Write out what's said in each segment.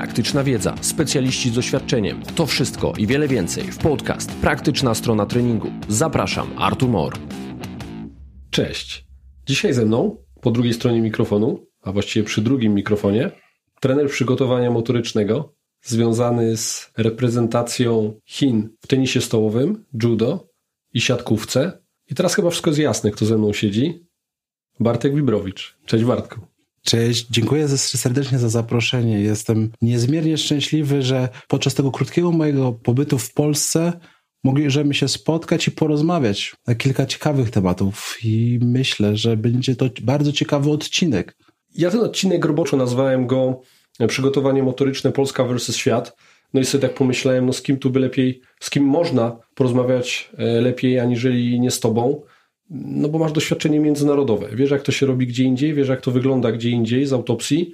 praktyczna wiedza, specjaliści z doświadczeniem. To wszystko i wiele więcej w podcast Praktyczna strona treningu. Zapraszam, Artur Mor. Cześć. Dzisiaj ze mną, po drugiej stronie mikrofonu, a właściwie przy drugim mikrofonie, trener przygotowania motorycznego związany z reprezentacją Chin w tenisie stołowym, judo i siatkówce. I teraz chyba wszystko jest jasne, kto ze mną siedzi. Bartek Wibrowicz. Cześć Bartku. Cześć, dziękuję serdecznie za zaproszenie. Jestem niezmiernie szczęśliwy, że podczas tego krótkiego mojego pobytu w Polsce mogliśmy się spotkać i porozmawiać na kilka ciekawych tematów i myślę, że będzie to bardzo ciekawy odcinek. Ja ten odcinek roboczo nazwałem go Przygotowanie motoryczne Polska versus świat. No i sobie tak pomyślałem, no z kim tu by lepiej, z kim można porozmawiać e, lepiej, aniżeli nie z tobą no bo masz doświadczenie międzynarodowe. Wiesz, jak to się robi gdzie indziej, wiesz, jak to wygląda gdzie indziej z autopsji.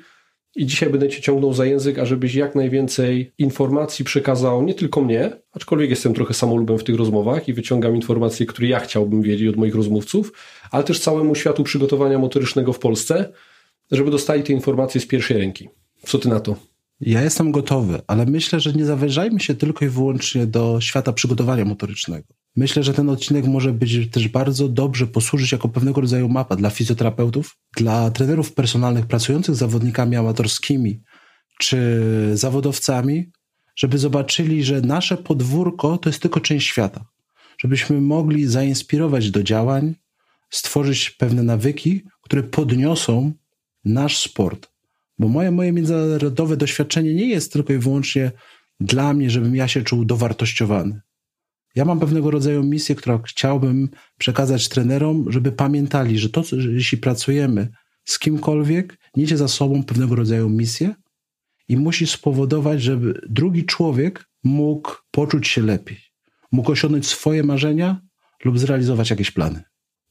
I dzisiaj będę Cię ciągnął za język, ażebyś jak najwięcej informacji przekazał nie tylko mnie, aczkolwiek jestem trochę samolubem w tych rozmowach i wyciągam informacje, które ja chciałbym wiedzieć od moich rozmówców, ale też całemu światu przygotowania motorycznego w Polsce, żeby dostali te informacje z pierwszej ręki. Co Ty na to? Ja jestem gotowy, ale myślę, że nie zawężajmy się tylko i wyłącznie do świata przygotowania motorycznego. Myślę, że ten odcinek może być też bardzo dobrze posłużyć jako pewnego rodzaju mapa dla fizjoterapeutów, dla trenerów personalnych pracujących z zawodnikami amatorskimi czy zawodowcami, żeby zobaczyli, że nasze podwórko to jest tylko część świata. Żebyśmy mogli zainspirować do działań, stworzyć pewne nawyki, które podniosą nasz sport. Bo moje, moje międzynarodowe doświadczenie nie jest tylko i wyłącznie dla mnie, żebym ja się czuł dowartościowany. Ja mam pewnego rodzaju misję, którą chciałbym przekazać trenerom, żeby pamiętali, że to, że jeśli pracujemy z kimkolwiek, niesie za sobą pewnego rodzaju misję i musi spowodować, żeby drugi człowiek mógł poczuć się lepiej, mógł osiągnąć swoje marzenia lub zrealizować jakieś plany.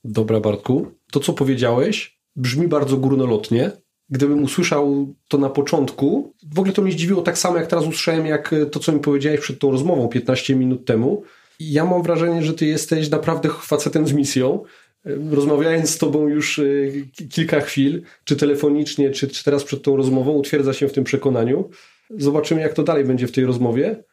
Dobra, Bartku. To, co powiedziałeś, brzmi bardzo górnolotnie. Gdybym usłyszał to na początku, w ogóle to mnie zdziwiło tak samo, jak teraz usłyszałem, jak to, co mi powiedziałeś przed tą rozmową 15 minut temu, ja mam wrażenie, że ty jesteś naprawdę facetem z misją. Rozmawiając z tobą już y, kilka chwil, czy telefonicznie, czy, czy teraz przed tą rozmową, utwierdza się w tym przekonaniu. Zobaczymy, jak to dalej będzie w tej rozmowie.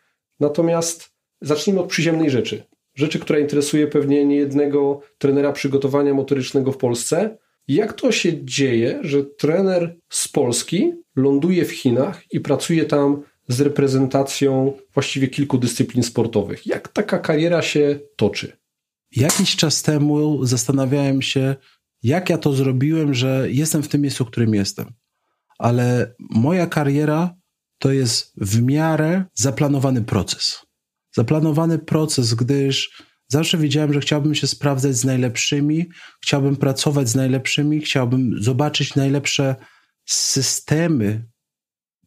Natomiast zacznijmy od przyziemnej rzeczy. Rzeczy, która interesuje pewnie niejednego trenera przygotowania motorycznego w Polsce. Jak to się dzieje, że trener z Polski ląduje w Chinach i pracuje tam z reprezentacją właściwie kilku dyscyplin sportowych. Jak taka kariera się toczy? Jakiś czas temu zastanawiałem się, jak ja to zrobiłem, że jestem w tym miejscu, w którym jestem. Ale moja kariera to jest w miarę zaplanowany proces. Zaplanowany proces, gdyż zawsze wiedziałem, że chciałbym się sprawdzać z najlepszymi, chciałbym pracować z najlepszymi, chciałbym zobaczyć najlepsze systemy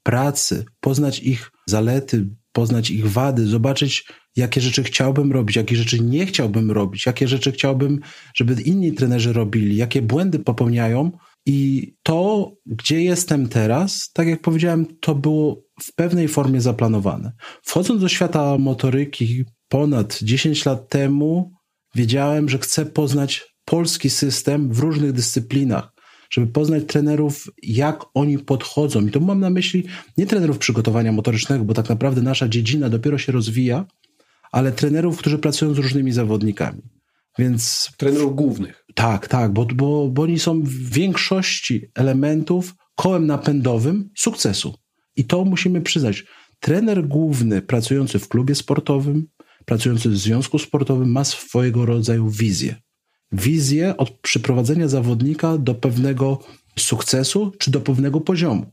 pracy, poznać ich zalety, poznać ich wady, zobaczyć, jakie rzeczy chciałbym robić, jakie rzeczy nie chciałbym robić, jakie rzeczy chciałbym, żeby inni trenerzy robili, jakie błędy popełniają. I to, gdzie jestem teraz, tak jak powiedziałem, to było w pewnej formie zaplanowane. Wchodząc do świata motoryki ponad 10 lat temu, wiedziałem, że chcę poznać polski system w różnych dyscyplinach żeby poznać trenerów, jak oni podchodzą. I to mam na myśli nie trenerów przygotowania motorycznego, bo tak naprawdę nasza dziedzina dopiero się rozwija, ale trenerów, którzy pracują z różnymi zawodnikami. Więc. Trenerów głównych. Tak, tak, bo, bo, bo oni są w większości elementów kołem napędowym sukcesu. I to musimy przyznać. Trener główny pracujący w klubie sportowym, pracujący w związku sportowym ma swojego rodzaju wizję wizję od przyprowadzenia zawodnika do pewnego sukcesu czy do pewnego poziomu.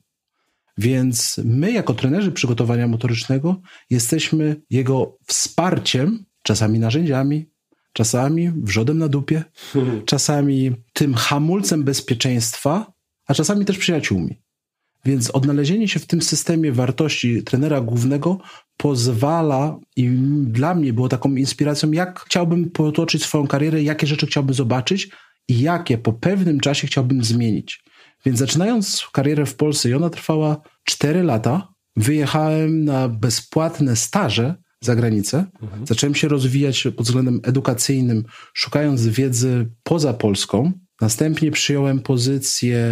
Więc my, jako trenerzy przygotowania motorycznego, jesteśmy jego wsparciem, czasami narzędziami, czasami wrzodem na dupie, czasami tym hamulcem bezpieczeństwa, a czasami też przyjaciółmi. Więc odnalezienie się w tym systemie wartości trenera głównego pozwala i dla mnie było taką inspiracją, jak chciałbym potoczyć swoją karierę, jakie rzeczy chciałbym zobaczyć i jakie po pewnym czasie chciałbym zmienić. Więc zaczynając karierę w Polsce, i ona trwała 4 lata, wyjechałem na bezpłatne staże za granicę. Mhm. Zacząłem się rozwijać pod względem edukacyjnym, szukając wiedzy poza Polską. Następnie przyjąłem pozycję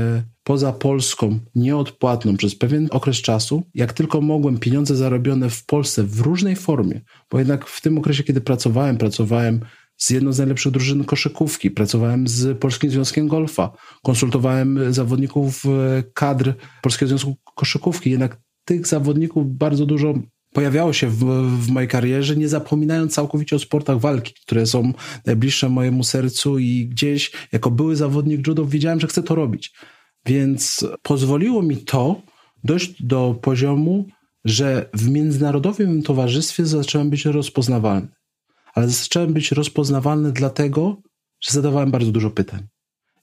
poza Polską, nieodpłatną przez pewien okres czasu. Jak tylko mogłem, pieniądze zarobione w Polsce w różnej formie, bo jednak w tym okresie, kiedy pracowałem, pracowałem z jedną z najlepszych drużyn koszykówki, pracowałem z Polskim Związkiem Golfa, konsultowałem zawodników e, kadr Polskiego Związku Koszykówki. Jednak tych zawodników bardzo dużo pojawiało się w, w, mojej karierze, nie zapominając całkowicie o sportach walki, które są najbliższe mojemu sercu i gdzieś jako były zawodnik judo wiedziałem, że chcę to robić. Więc pozwoliło mi to dojść do poziomu, że w międzynarodowym towarzystwie zacząłem być rozpoznawalny. Ale zacząłem być rozpoznawalny dlatego, że zadawałem bardzo dużo pytań.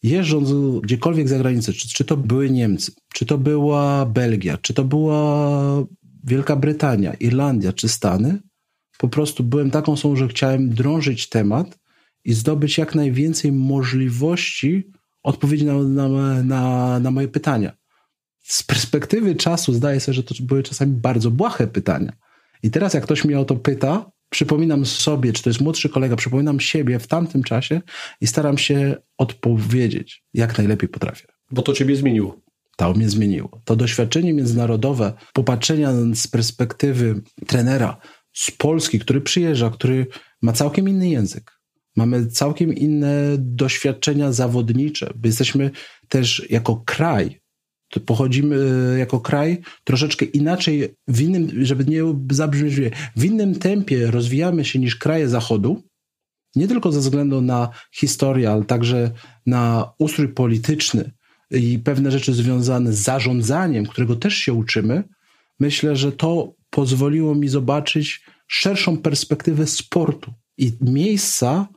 Jeżdżąc gdziekolwiek za granicę, czy, czy to były Niemcy, czy to była Belgia, czy to była Wielka Brytania, Irlandia czy Stany, po prostu byłem taką osobą, że chciałem drążyć temat i zdobyć jak najwięcej możliwości odpowiedzi na, na, na, na moje pytania. Z perspektywy czasu zdaję sobie, że to były czasami bardzo błahe pytania. I teraz, jak ktoś mnie o to pyta, przypominam sobie, czy to jest młodszy kolega, przypominam siebie w tamtym czasie i staram się odpowiedzieć jak najlepiej potrafię. Bo to ciebie zmieniło. To mnie zmieniło. To doświadczenie międzynarodowe, popatrzenia z perspektywy trenera z Polski, który przyjeżdża, który ma całkiem inny język. Mamy całkiem inne doświadczenia zawodnicze. Jesteśmy też jako kraj, pochodzimy e, jako kraj troszeczkę inaczej, w innym, żeby nie zabrzmieć, w innym tempie rozwijamy się niż kraje Zachodu, nie tylko ze względu na historię, ale także na ustrój polityczny, i pewne rzeczy związane z zarządzaniem, którego też się uczymy, myślę, że to pozwoliło mi zobaczyć szerszą perspektywę sportu i miejsca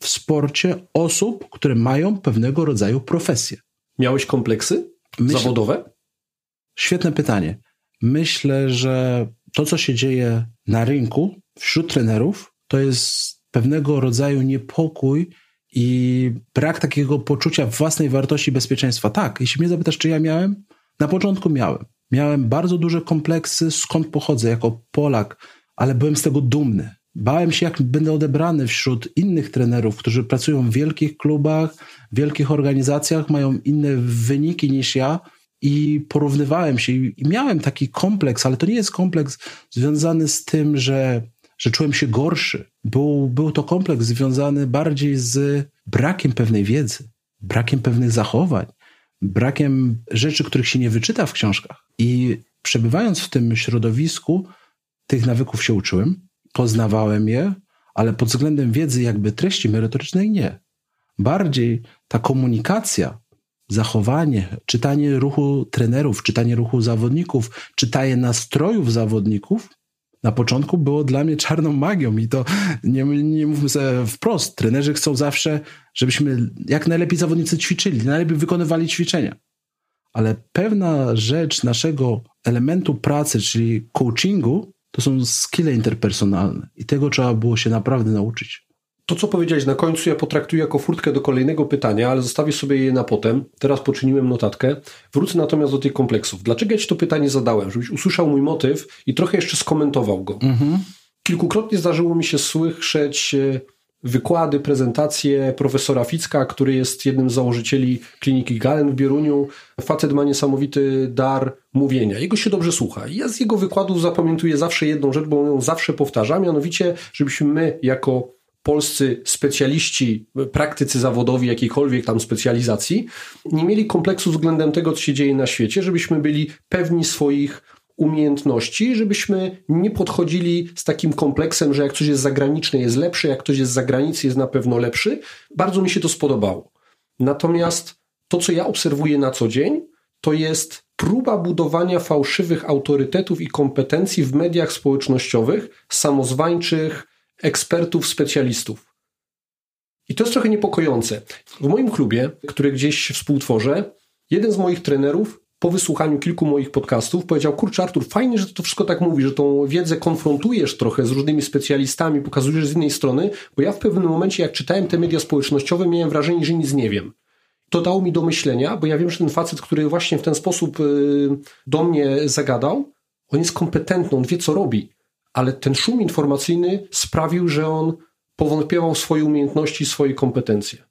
w sporcie osób, które mają pewnego rodzaju profesję. Miałeś kompleksy Myśl... zawodowe? Świetne pytanie. Myślę, że to, co się dzieje na rynku wśród trenerów, to jest pewnego rodzaju niepokój i brak takiego poczucia własnej wartości bezpieczeństwa. Tak, jeśli mnie zapytasz, czy ja miałem, na początku miałem. Miałem bardzo duże kompleksy, skąd pochodzę jako Polak, ale byłem z tego dumny. Bałem się, jak będę odebrany wśród innych trenerów, którzy pracują w wielkich klubach, wielkich organizacjach, mają inne wyniki niż ja i porównywałem się i miałem taki kompleks, ale to nie jest kompleks związany z tym, że że czułem się gorszy. Był, był to kompleks związany bardziej z brakiem pewnej wiedzy, brakiem pewnych zachowań, brakiem rzeczy, których się nie wyczyta w książkach. I przebywając w tym środowisku, tych nawyków się uczyłem, poznawałem je, ale pod względem wiedzy, jakby treści merytorycznej, nie. Bardziej ta komunikacja, zachowanie, czytanie ruchu trenerów, czytanie ruchu zawodników, czytanie nastrojów zawodników na początku było dla mnie czarną magią i to nie, nie mówmy sobie wprost. Trenerzy chcą zawsze, żebyśmy jak najlepiej zawodnicy ćwiczyli, najlepiej wykonywali ćwiczenia. Ale pewna rzecz naszego elementu pracy, czyli coachingu, to są skille interpersonalne i tego trzeba było się naprawdę nauczyć. To, co powiedziałeś na końcu, ja potraktuję jako furtkę do kolejnego pytania, ale zostawię sobie je na potem. Teraz poczyniłem notatkę. Wrócę natomiast do tych kompleksów. Dlaczego ja Ci to pytanie zadałem? Żebyś usłyszał mój motyw i trochę jeszcze skomentował go. Mhm. Kilkukrotnie zdarzyło mi się słyszeć e, wykłady, prezentacje profesora Ficka, który jest jednym z założycieli kliniki Galen w Bieruniu. Facet ma niesamowity dar mówienia. Jego się dobrze słucha. Ja z jego wykładów zapamiętuję zawsze jedną rzecz, bo on ją zawsze powtarza, mianowicie, żebyśmy my jako polscy specjaliści, praktycy zawodowi jakiejkolwiek tam specjalizacji, nie mieli kompleksu względem tego, co się dzieje na świecie, żebyśmy byli pewni swoich umiejętności, żebyśmy nie podchodzili z takim kompleksem, że jak coś jest zagraniczne jest lepsze, jak ktoś jest z zagranicy jest na pewno lepszy. Bardzo mi się to spodobało. Natomiast to, co ja obserwuję na co dzień, to jest próba budowania fałszywych autorytetów i kompetencji w mediach społecznościowych, samozwańczych, ekspertów, specjalistów. I to jest trochę niepokojące. W moim klubie, który gdzieś współtworzę, jeden z moich trenerów po wysłuchaniu kilku moich podcastów powiedział, kurczę Artur, fajnie, że to wszystko tak mówi, że tą wiedzę konfrontujesz trochę z różnymi specjalistami, pokazujesz z innej strony, bo ja w pewnym momencie, jak czytałem te media społecznościowe, miałem wrażenie, że nic nie wiem. To dało mi do myślenia, bo ja wiem, że ten facet, który właśnie w ten sposób y, do mnie zagadał, on jest kompetentny, on wie, co robi ale ten szum informacyjny sprawił, że on powątpiewał swoje umiejętności, swoje kompetencje.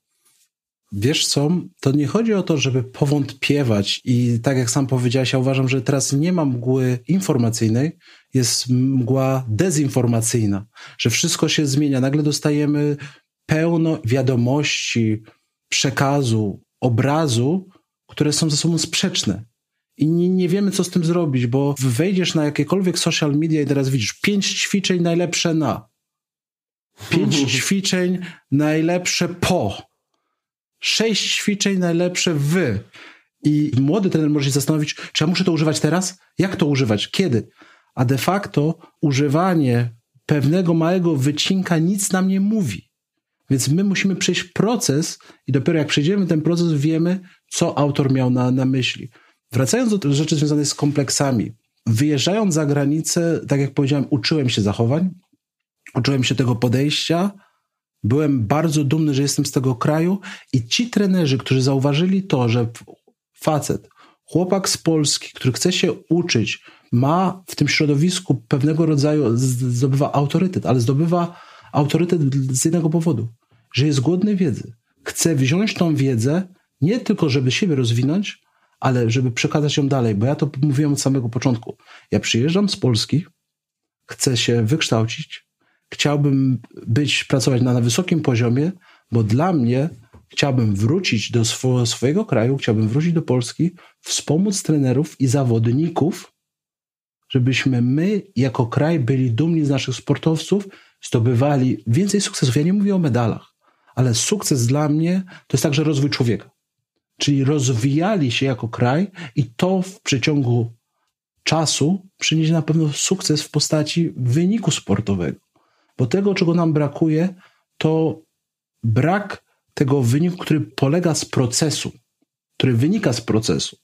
Wiesz co, to nie chodzi o to, żeby powątpiewać i tak jak sam powiedziałeś, ja uważam, że teraz nie ma mgły informacyjnej, jest mgła dezinformacyjna, że wszystko się zmienia. Nagle dostajemy pełno wiadomości, przekazu, obrazu, które są ze sobą sprzeczne. I nie, nie, wiemy, co z tym zrobić, bo wejdziesz na jakiekolwiek social media i teraz widzisz pięć ćwiczeń najlepsze na, pięć ćwiczeń najlepsze po, sześć ćwiczeń najlepsze w. I młody trener może się zastanowić, czy ja muszę to używać teraz? Jak to używać? Kiedy? A de facto używanie pewnego małego wycinka nic nam nie mówi. Więc my musimy przejść proces i dopiero jak przejdziemy ten proces, wiemy, co autor miał na, na myśli. Wracając do rzeczy związanych z kompleksami. Wyjeżdżając za granicę, tak jak powiedziałem, uczyłem się zachowań, uczyłem się tego podejścia, byłem bardzo dumny, że jestem z tego kraju i ci trenerzy, którzy zauważyli to, że facet, chłopak z Polski, który chce się uczyć, ma w tym środowisku pewnego rodzaju, zdobywa autorytet, ale zdobywa autorytet z jednego powodu, że jest głodny wiedzy. Chce wziąć tą wiedzę nie tylko, żeby siebie rozwinąć, ale żeby przekazać ją dalej, bo ja to mówiłem od samego początku. Ja przyjeżdżam z Polski, chcę się wykształcić, chciałbym być, pracować na, na wysokim poziomie, bo dla mnie chciałbym wrócić do swo, swojego kraju, chciałbym wrócić do Polski, wspomóc trenerów i zawodników, żebyśmy my jako kraj byli dumni z naszych sportowców, zdobywali więcej sukcesów. Ja nie mówię o medalach, ale sukces dla mnie to jest także rozwój człowieka. Czyli rozwijali się jako kraj i to w przeciągu czasu przyniesie na pewno sukces w postaci wyniku sportowego. Bo tego, czego nam brakuje, to brak tego wyniku, który polega z procesu, który wynika z procesu.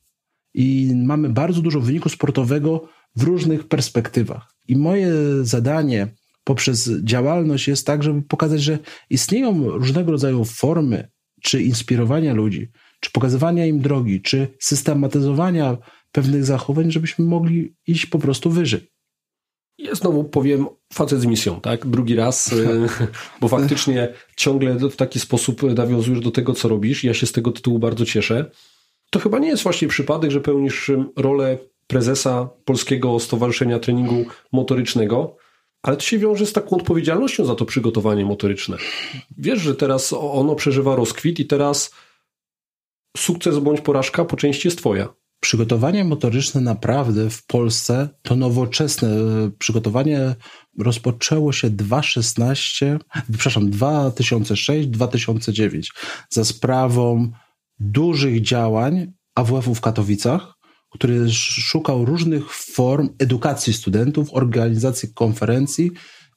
I mamy bardzo dużo wyniku sportowego w różnych perspektywach. I moje zadanie poprzez działalność jest tak, żeby pokazać, że istnieją różnego rodzaju formy czy inspirowania ludzi, czy pokazywania im drogi, czy systematyzowania pewnych zachowań, żebyśmy mogli iść po prostu wyżej. Ja znowu powiem facet z misją, tak? Drugi raz, e, bo faktycznie ciągle w taki sposób nawiązujesz do tego, co robisz. Ja się z tego tytułu bardzo cieszę. To chyba nie jest właśnie przypadek, że pełnisz rolę prezesa Polskiego Stowarzyszenia Treningu Motorycznego, ale to się wiąże z taką odpowiedzialnością za to przygotowanie motoryczne. Wiesz, że teraz ono przeżywa rozkwit i teraz sukces bądź porażka po części jest twoja. Przygotowanie motoryczne naprawdę w Polsce to nowoczesne. Przygotowanie rozpoczęło się 2016, przepraszam, 2006-2009 za sprawą dużych działań AWF-u w Katowicach, który szukał różnych form edukacji studentów, organizacji konferencji.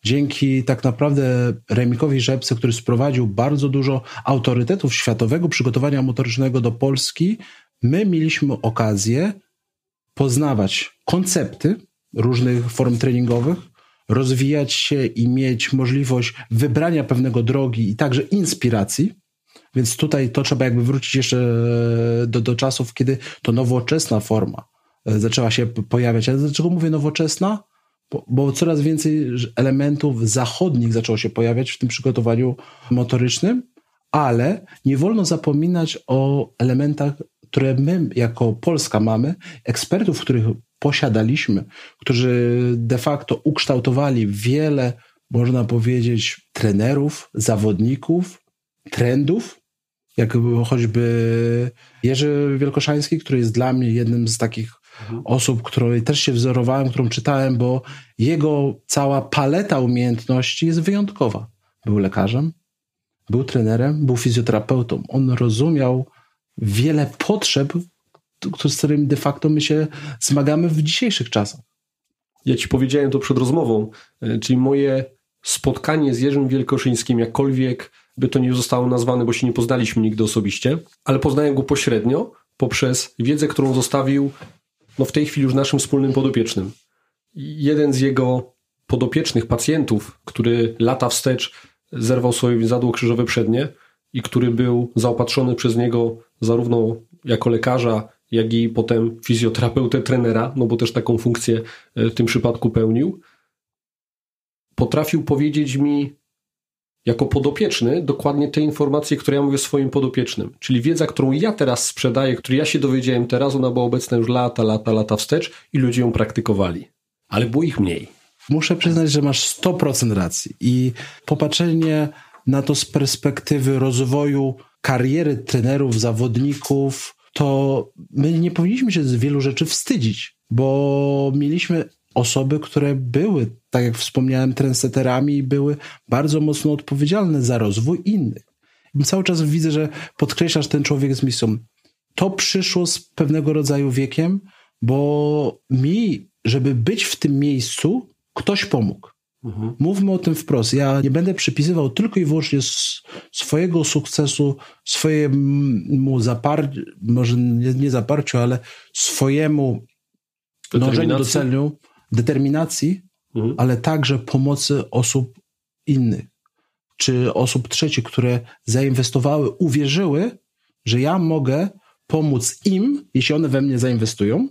Dzięki tak naprawdę Remikowi Rzepce, który sprowadził bardzo dużo autorytetów światowego przygotowania motorycznego do Polski, my mieliśmy okazję poznawać koncepty różnych form treningowych, rozwijać się i mieć możliwość wybrania pewnego drogi i także inspiracji. Więc tutaj to trzeba jakby wrócić jeszcze do, do czasów, kiedy to nowoczesna forma e, zaczęła się pojawiać. Ale dlaczego mówię nowoczesna? Bo, coraz więcej elementów zachodnich zaczęło się pojawiać w tym przygotowaniu motorycznym, ale nie wolno zapominać o elementach które my jako Polska mamy, ekspertów, których posiadaliśmy, którzy de facto ukształtowali wiele, można powiedzieć, trenerów, zawodników, trendów, jak choćby Jerzy Wielkoszański, który jest dla mnie jednym z takich mhm. osób, której też się wzorowałem, którą czytałem, bo jego cała paleta umiejętności jest wyjątkowa. Był lekarzem, był trenerem, był fizjoterapeutą. On rozumiał wiele potrzeb, z którymi de facto my się zmagamy w dzisiejszych czasach. Ja ci powiedziałem to przed rozmową, e, czyli moje spotkanie z Jerzym Wielkoszyńskim, jakkolwiek by to nie zostało nazwane, bo się nie poznaliśmy nigdy osobiście, ale poznałem go pośrednio poprzez wiedzę, którą zostawił no w tej chwili już naszym wspólnym podopiecznym. Jeden z jego podopiecznych pacjentów, który lata wstecz zerwał sobie zadło krzyżowe przednie i który był zaopatrzony przez niego zarówno jako lekarza, jak i potem fizjoterapeutę, trenera, no bo też taką funkcję e, w tym przypadku pełnił, potrafił powiedzieć mi, jako podopieczny dokładnie te informacje, które ja mówię swoim podopiecznym. Czyli wiedza, którą ja teraz sprzedaję, której ja się dowiedziałem teraz, ona była obecna już lata, lata, lata wstecz i ludzie ją praktykowali. Ale było ich mniej. Muszę przyznać, że masz 100% racji. I popatrzenie na to z perspektywy rozwoju kariery trenerów, zawodników, to my nie powinniśmy się z wielu rzeczy wstydzić, bo mieliśmy osoby, które były, tak jak wspomniałem, trendsetterami i były bardzo mocno odpowiedzialne za rozwój innych. I cały czas widzę, że podkreślasz ten człowiek z misją. To przyszło z pewnego rodzaju wiekiem, bo mi, żeby być w tym miejscu, ktoś pomógł. Mhm. Mówmy o tym wprost. Ja nie będę przypisywał tylko i wyłącznie swojego sukcesu, swojemu zaparciu, może nie, nie zaparciu, ale swojemu dążeniu do celu, determinacji, mhm. ale także pomocy osób innych, czy osób trzecich, które zainwestowały, uwierzyły, że ja mogę pomóc im, jeśli one we mnie zainwestują.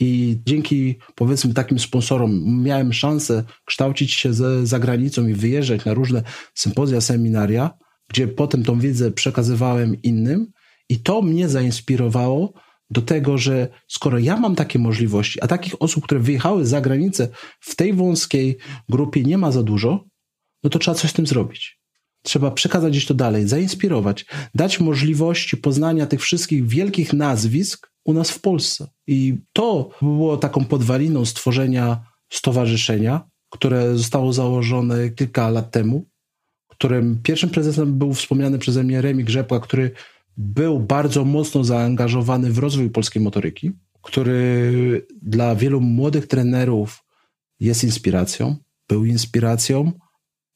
I dzięki, powiedzmy, takim sponsorom miałem szansę kształcić się ze, za granicą i wyjeżdżać na różne sympozja, seminaria, gdzie potem tą wiedzę przekazywałem innym. I to mnie zainspirowało do tego, że skoro ja mam takie możliwości, a takich osób, które wyjechały za granicę w tej wąskiej grupie nie ma za dużo, no to trzeba coś z tym zrobić. Trzeba przekazać gdzieś to dalej, zainspirować, dać możliwości poznania tych wszystkich wielkich nazwisk u nas w Polsce. I to było taką podwaliną stworzenia stowarzyszenia, które zostało założone kilka lat temu, którym pierwszym prezesem był wspomniany przeze mnie Remi Grzepła, który był bardzo mocno zaangażowany w rozwój polskiej motoryki, który dla wielu młodych trenerów jest inspiracją, był inspiracją.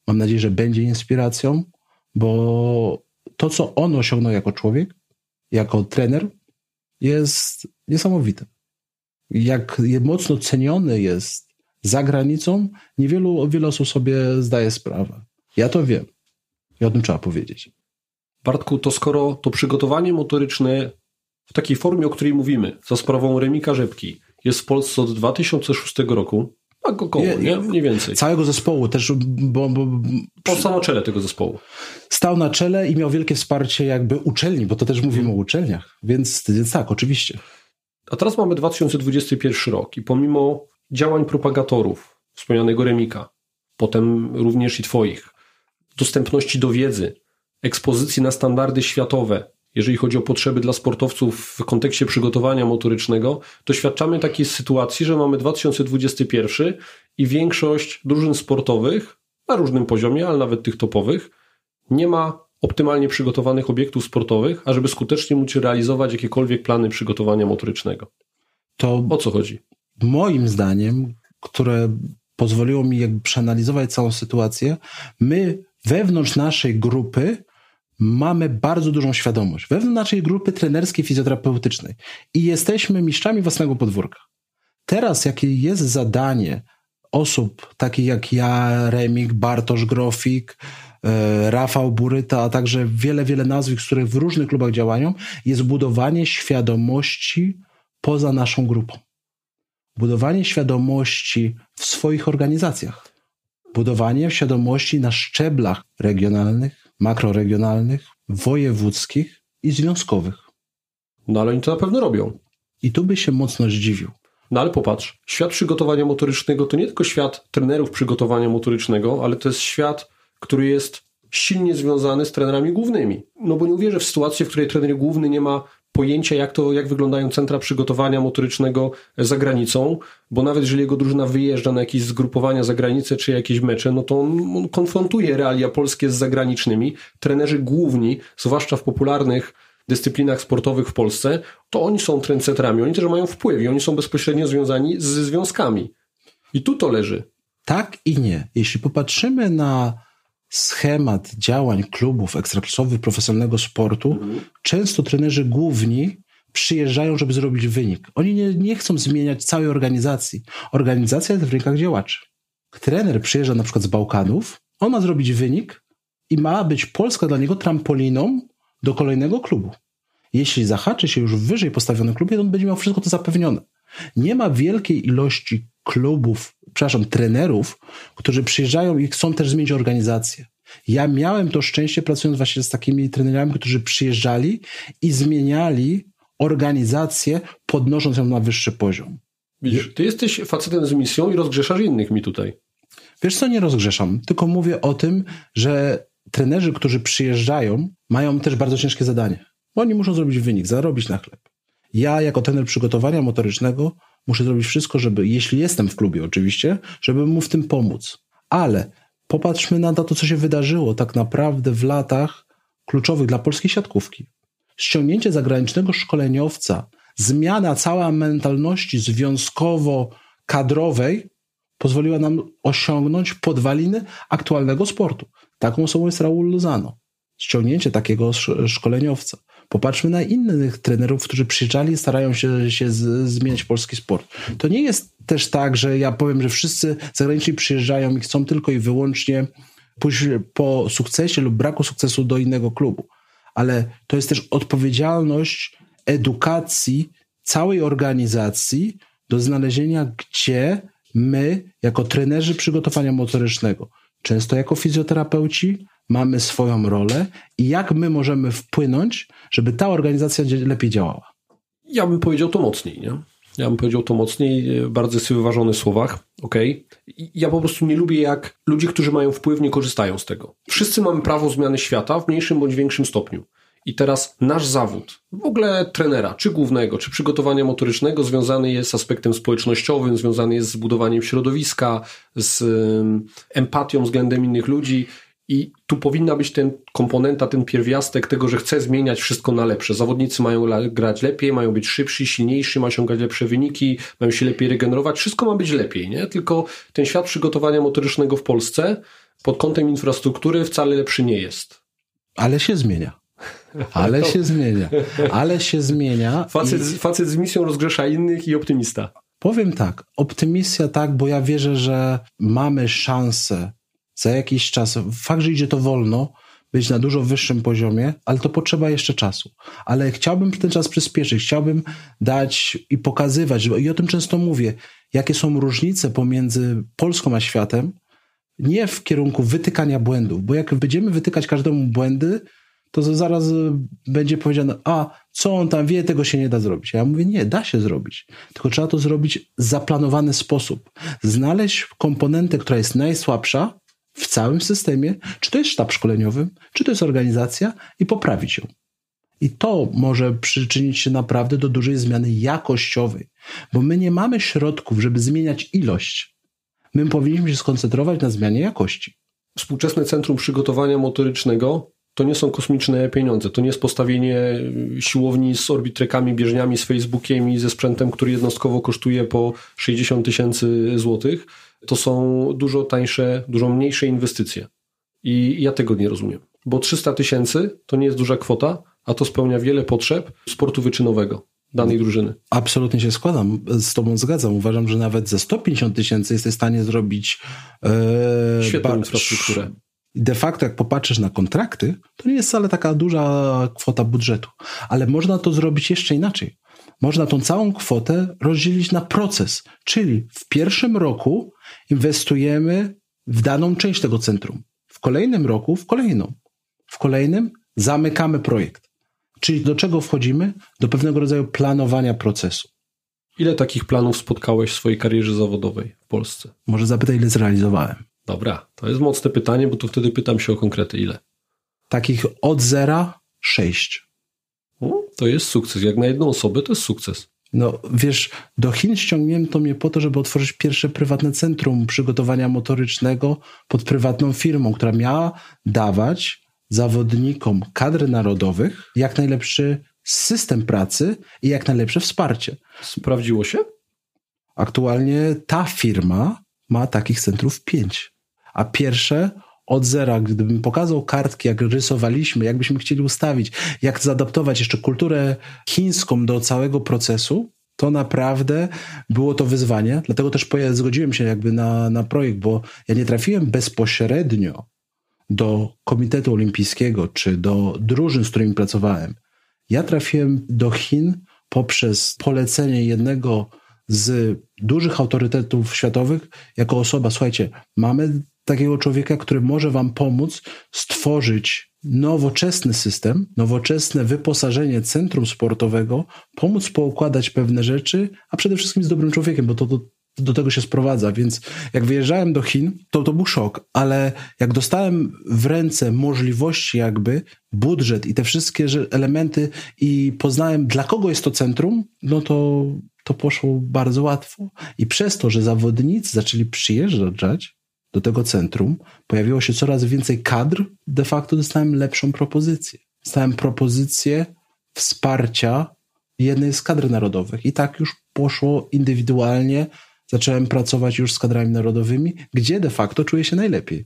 Mam nadzieję, że będzie inspiracją, bo to, co on osiągnął jako człowiek, jako trener, jest niesamowite. Jak mocno ceniony jest za granicą, niewielu wiele osób sobie zdaje sprawę. Ja to wiem. I o tym trzeba powiedzieć. Bartku, to skoro to przygotowanie motoryczne w takiej formie, o której mówimy, za sprawą Remika Rzepki, jest w Polsce od 2006 roku, tak około, nie, nie? Mniej więcej. Całego zespołu też, bo... bo na czele tego zespołu. Stał na czele i miał wielkie wsparcie jakby uczelni, bo to też mówimy o uczelniach, więc, więc tak, oczywiście. A teraz mamy 2021 rok i pomimo działań propagatorów, wspomnianego Remika, potem również i twoich, dostępności do wiedzy, ekspozycji na standardy światowe, jeżeli chodzi o potrzeby dla sportowców w kontekście przygotowania motorycznego, doświadczamy takiej sytuacji, że mamy 2021 i większość drużyn sportowych na różnym poziomie, ale nawet tych topowych, nie ma optymalnie przygotowanych obiektów sportowych, ażeby skutecznie móc realizować jakiekolwiek plany przygotowania motorycznego. To o co chodzi? Moim zdaniem, które pozwoliło mi jakby przeanalizować całą sytuację, my wewnątrz naszej grupy mamy bardzo dużą świadomość wewnątrz naszej grupy trenerskiej, fizjoterapeutycznej i jesteśmy mistrzami własnego podwórka. Teraz, jakie jest zadanie osób takich jak ja, Remik, Bartosz Grofik, e, Rafał Buryta, a także wiele, wiele nazwisk, które w różnych klubach działają, jest budowanie świadomości poza naszą grupą. Budowanie świadomości w swoich organizacjach. Budowanie świadomości na szczeblach regionalnych, makroregionalnych, wojewódzkich i związkowych. No ale oni to na pewno robią. I tu by się mocno zdziwił. No ale popatrz, świat przygotowania motorycznego to nie tylko świat trenerów przygotowania motorycznego, ale to jest świat, który jest silnie związany z trenerami głównymi. No bo nie uwierzę w sytuację, w której trener główny nie ma pojęcia, jak to, jak wyglądają centra przygotowania motorycznego za granicą, bo nawet jeżeli jego drużyna wyjeżdża na jakieś zgrupowania za granicę czy jakieś mecze, no to on, on konfrontuje realia polskie z zagranicznymi. Trenerzy główni, zwłaszcza w popularnych dyscyplinach sportowych w Polsce, to oni są trendsetrami, oni też mają wpływ i oni są bezpośrednio związani z związkami. I tu to leży. Tak i nie. Jeśli popatrzymy na schemat działań klubów ekstraklasowych profesjonalnego sportu, często trenerzy główni przyjeżdżają, żeby zrobić wynik. Oni nie, nie chcą zmieniać całej organizacji. Organizacja jest w rękach działaczy. Trener przyjeżdża na przykład z Bałkanów, on ma zrobić wynik i ma być Polska dla niego trampoliną do kolejnego klubu. Jeśli zahaczy się już w wyżej postawionym klubie, to on będzie miał wszystko to zapewnione. Nie ma wielkiej ilości klubów, przepraszam, trenerów, którzy przyjeżdżają i chcą też zmienić organizację. Ja miałem to szczęście pracując właśnie z takimi trenerami, którzy przyjeżdżali i zmieniali organizację, podnosząc ją na wyższy poziom. Widzisz, ty jesteś facetem z misją i rozgrzeszasz innych mi tutaj. Wiesz co, nie rozgrzeszam, tylko mówię o tym, że trenerzy, którzy przyjeżdżają, mają też bardzo ciężkie zadanie. Bo oni muszą zrobić wynik, zarobić na chleb. Ja, jako trener przygotowania motorycznego, muszę zrobić wszystko, żeby, jeśli jestem w klubie oczywiście, żeby mu w tym pomóc. Ale popatrzmy na to, co się wydarzyło tak naprawdę w latach kluczowych dla polskiej siatkówki. Ściągnięcie zagranicznego szkoleniowca, zmiana całej mentalności związkowo-kadrowej pozwoliła nam osiągnąć podwaliny aktualnego sportu. Taką osobą jest Raul Lozano. Ściągnięcie takiego szkoleniowca. Popatrzmy na innych trenerów, którzy przyjeżdżali i starają się, się z, zmieniać polski sport. To nie jest też tak, że ja powiem, że wszyscy zagraniczni przyjeżdżają i chcą tylko i wyłącznie pójść po sukcesie lub braku sukcesu do innego klubu. Ale to jest też odpowiedzialność edukacji całej organizacji do znalezienia, gdzie my, jako trenerzy przygotowania motorycznego, często jako fizjoterapeuci, mamy swoją rolę i jak my możemy wpłynąć, żeby ta organizacja lepiej działała. Ja bym powiedział to mocniej, nie? Ja bym powiedział to mocniej, e, bardzo w wyważonych słowach, ok? Ja po prostu nie lubię, jak ludzie, którzy mają wpływ, nie korzystają z tego. Wszyscy mamy prawo zmiany świata w mniejszym bądź większym stopniu. I teraz nasz zawód, w ogóle trenera, czy głównego, czy przygotowania motorycznego, związany jest z aspektem społecznościowym, związany jest z budowaniem środowiska, z empatią względem innych ludzi. I tu powinna być ten komponenta, ten pierwiastek tego, że chce zmieniać wszystko na lepsze. Zawodnicy mają grać lepiej, mają być szybsi, silniejsi, mają osiągać lepsze wyniki, mają się lepiej regenerować. Wszystko ma być lepiej, nie? Tylko ten świat przygotowania motorycznego w Polsce pod kątem infrastruktury wcale lepszy nie jest. Ale się zmienia. Ale się zmienia. Ale się zmienia. Facet, i... facet z misją rozgrzesza innych i optymista. Powiem tak, optymistia tak, bo ja wierzę, że mamy szansę za jakiś czas, fakt, że idzie to wolno, być na dużo wyższym poziomie, ale to potrzeba jeszcze czasu. Ale chciałbym ten czas przyspieszyć, chciałbym dać i pokazywać, i o tym często mówię, jakie są różnice pomiędzy Polską a światem, nie w kierunku wytykania błędów, bo jak będziemy wytykać każdemu błędy, to zaraz będzie powiedziane, a co on tam wie, tego się nie da zrobić. Ja mówię, nie, da się zrobić. Tylko trzeba to zrobić w zaplanowany sposób. Znaleźć komponentę, która jest najsłabsza w całym systemie, czy to jest sztab szkoleniowy, czy to jest organizacja i poprawić ją. I to może przyczynić się naprawdę do dużej zmiany jakościowej, bo my nie mamy środków, żeby zmieniać ilość. My powinniśmy się skoncentrować na zmianie jakości. Współczesne Centrum Przygotowania Motorycznego to nie są kosmiczne pieniądze. To nie jest postawienie siłowni z orbitrekami, bieżniami, z Facebookiem i ze sprzętem, który jednostkowo kosztuje po 60 tysięcy złotych. To są dużo tańsze, dużo mniejsze inwestycje. I ja tego nie rozumiem. Bo 300 tysięcy to nie jest duża kwota, a to spełnia wiele potrzeb sportu wyczynowego danej drużyny. Absolutnie się składam, z Tobą zgadzam. Uważam, że nawet za 150 tysięcy jesteś w stanie zrobić e, świetną infrastrukturę de facto, jak popatrzysz na kontrakty, to nie jest wcale taka duża kwota budżetu. Ale można to zrobić jeszcze inaczej. Można tą całą kwotę rozdzielić na proces, czyli w pierwszym roku inwestujemy w daną część tego centrum, w kolejnym roku w kolejną, w kolejnym zamykamy projekt. Czyli do czego wchodzimy? Do pewnego rodzaju planowania procesu. Ile takich planów spotkałeś w swojej karierze zawodowej w Polsce? Może zapytaj, ile zrealizowałem. Dobra, to jest mocne pytanie, bo to wtedy pytam się o konkrety ile. Takich od zera sześć. to jest sukces. Jak na jedną osobę to jest sukces. No wiesz, do Chin ściągnięto mnie po to, żeby otworzyć pierwsze prywatne centrum przygotowania motorycznego pod prywatną firmą, która miała dawać zawodnikom kadr narodowych jak najlepszy system pracy i jak najlepsze wsparcie. Sprawdziło się? Aktualnie ta firma ma takich centrów pięć a pierwsze od zera, gdybym pokazał kartki, jak rysowaliśmy, jakbyśmy chcieli ustawić, jak zaadaptować jeszcze kulturę chińską do całego procesu, to naprawdę było to wyzwanie. Dlatego też zgodziłem się jakby na, na projekt, bo ja nie trafiłem bezpośrednio do Komitetu Olimpijskiego czy do drużyn, z którymi pracowałem. Ja trafiłem do Chin poprzez polecenie jednego z dużych autorytetów światowych jako osoba, słuchajcie, mamy takiego człowieka, który może wam pomóc stworzyć nowoczesny system, nowoczesne wyposażenie centrum sportowego, pomóc poukładać pewne rzeczy, a przede wszystkim z dobrym człowiekiem, bo to, do tego się sprowadza. Więc jak wyjeżdżałem do Chin, to to był szok, ale jak dostałem w ręce możliwości, jakby budżet i te wszystkie elementy, i poznałem, dla kogo jest to centrum, no to to poszło bardzo łatwo. I przez to, że zawodnicy zaczęli przyjeżdżać do tego centrum, pojawiło się coraz więcej kadr, de facto dostałem lepszą propozycję. Dostałem propozycję wsparcia jednej z kadr narodowych. I tak już poszło indywidualnie. Zacząłem pracować już z kadrami narodowymi, gdzie de facto czuję się najlepiej.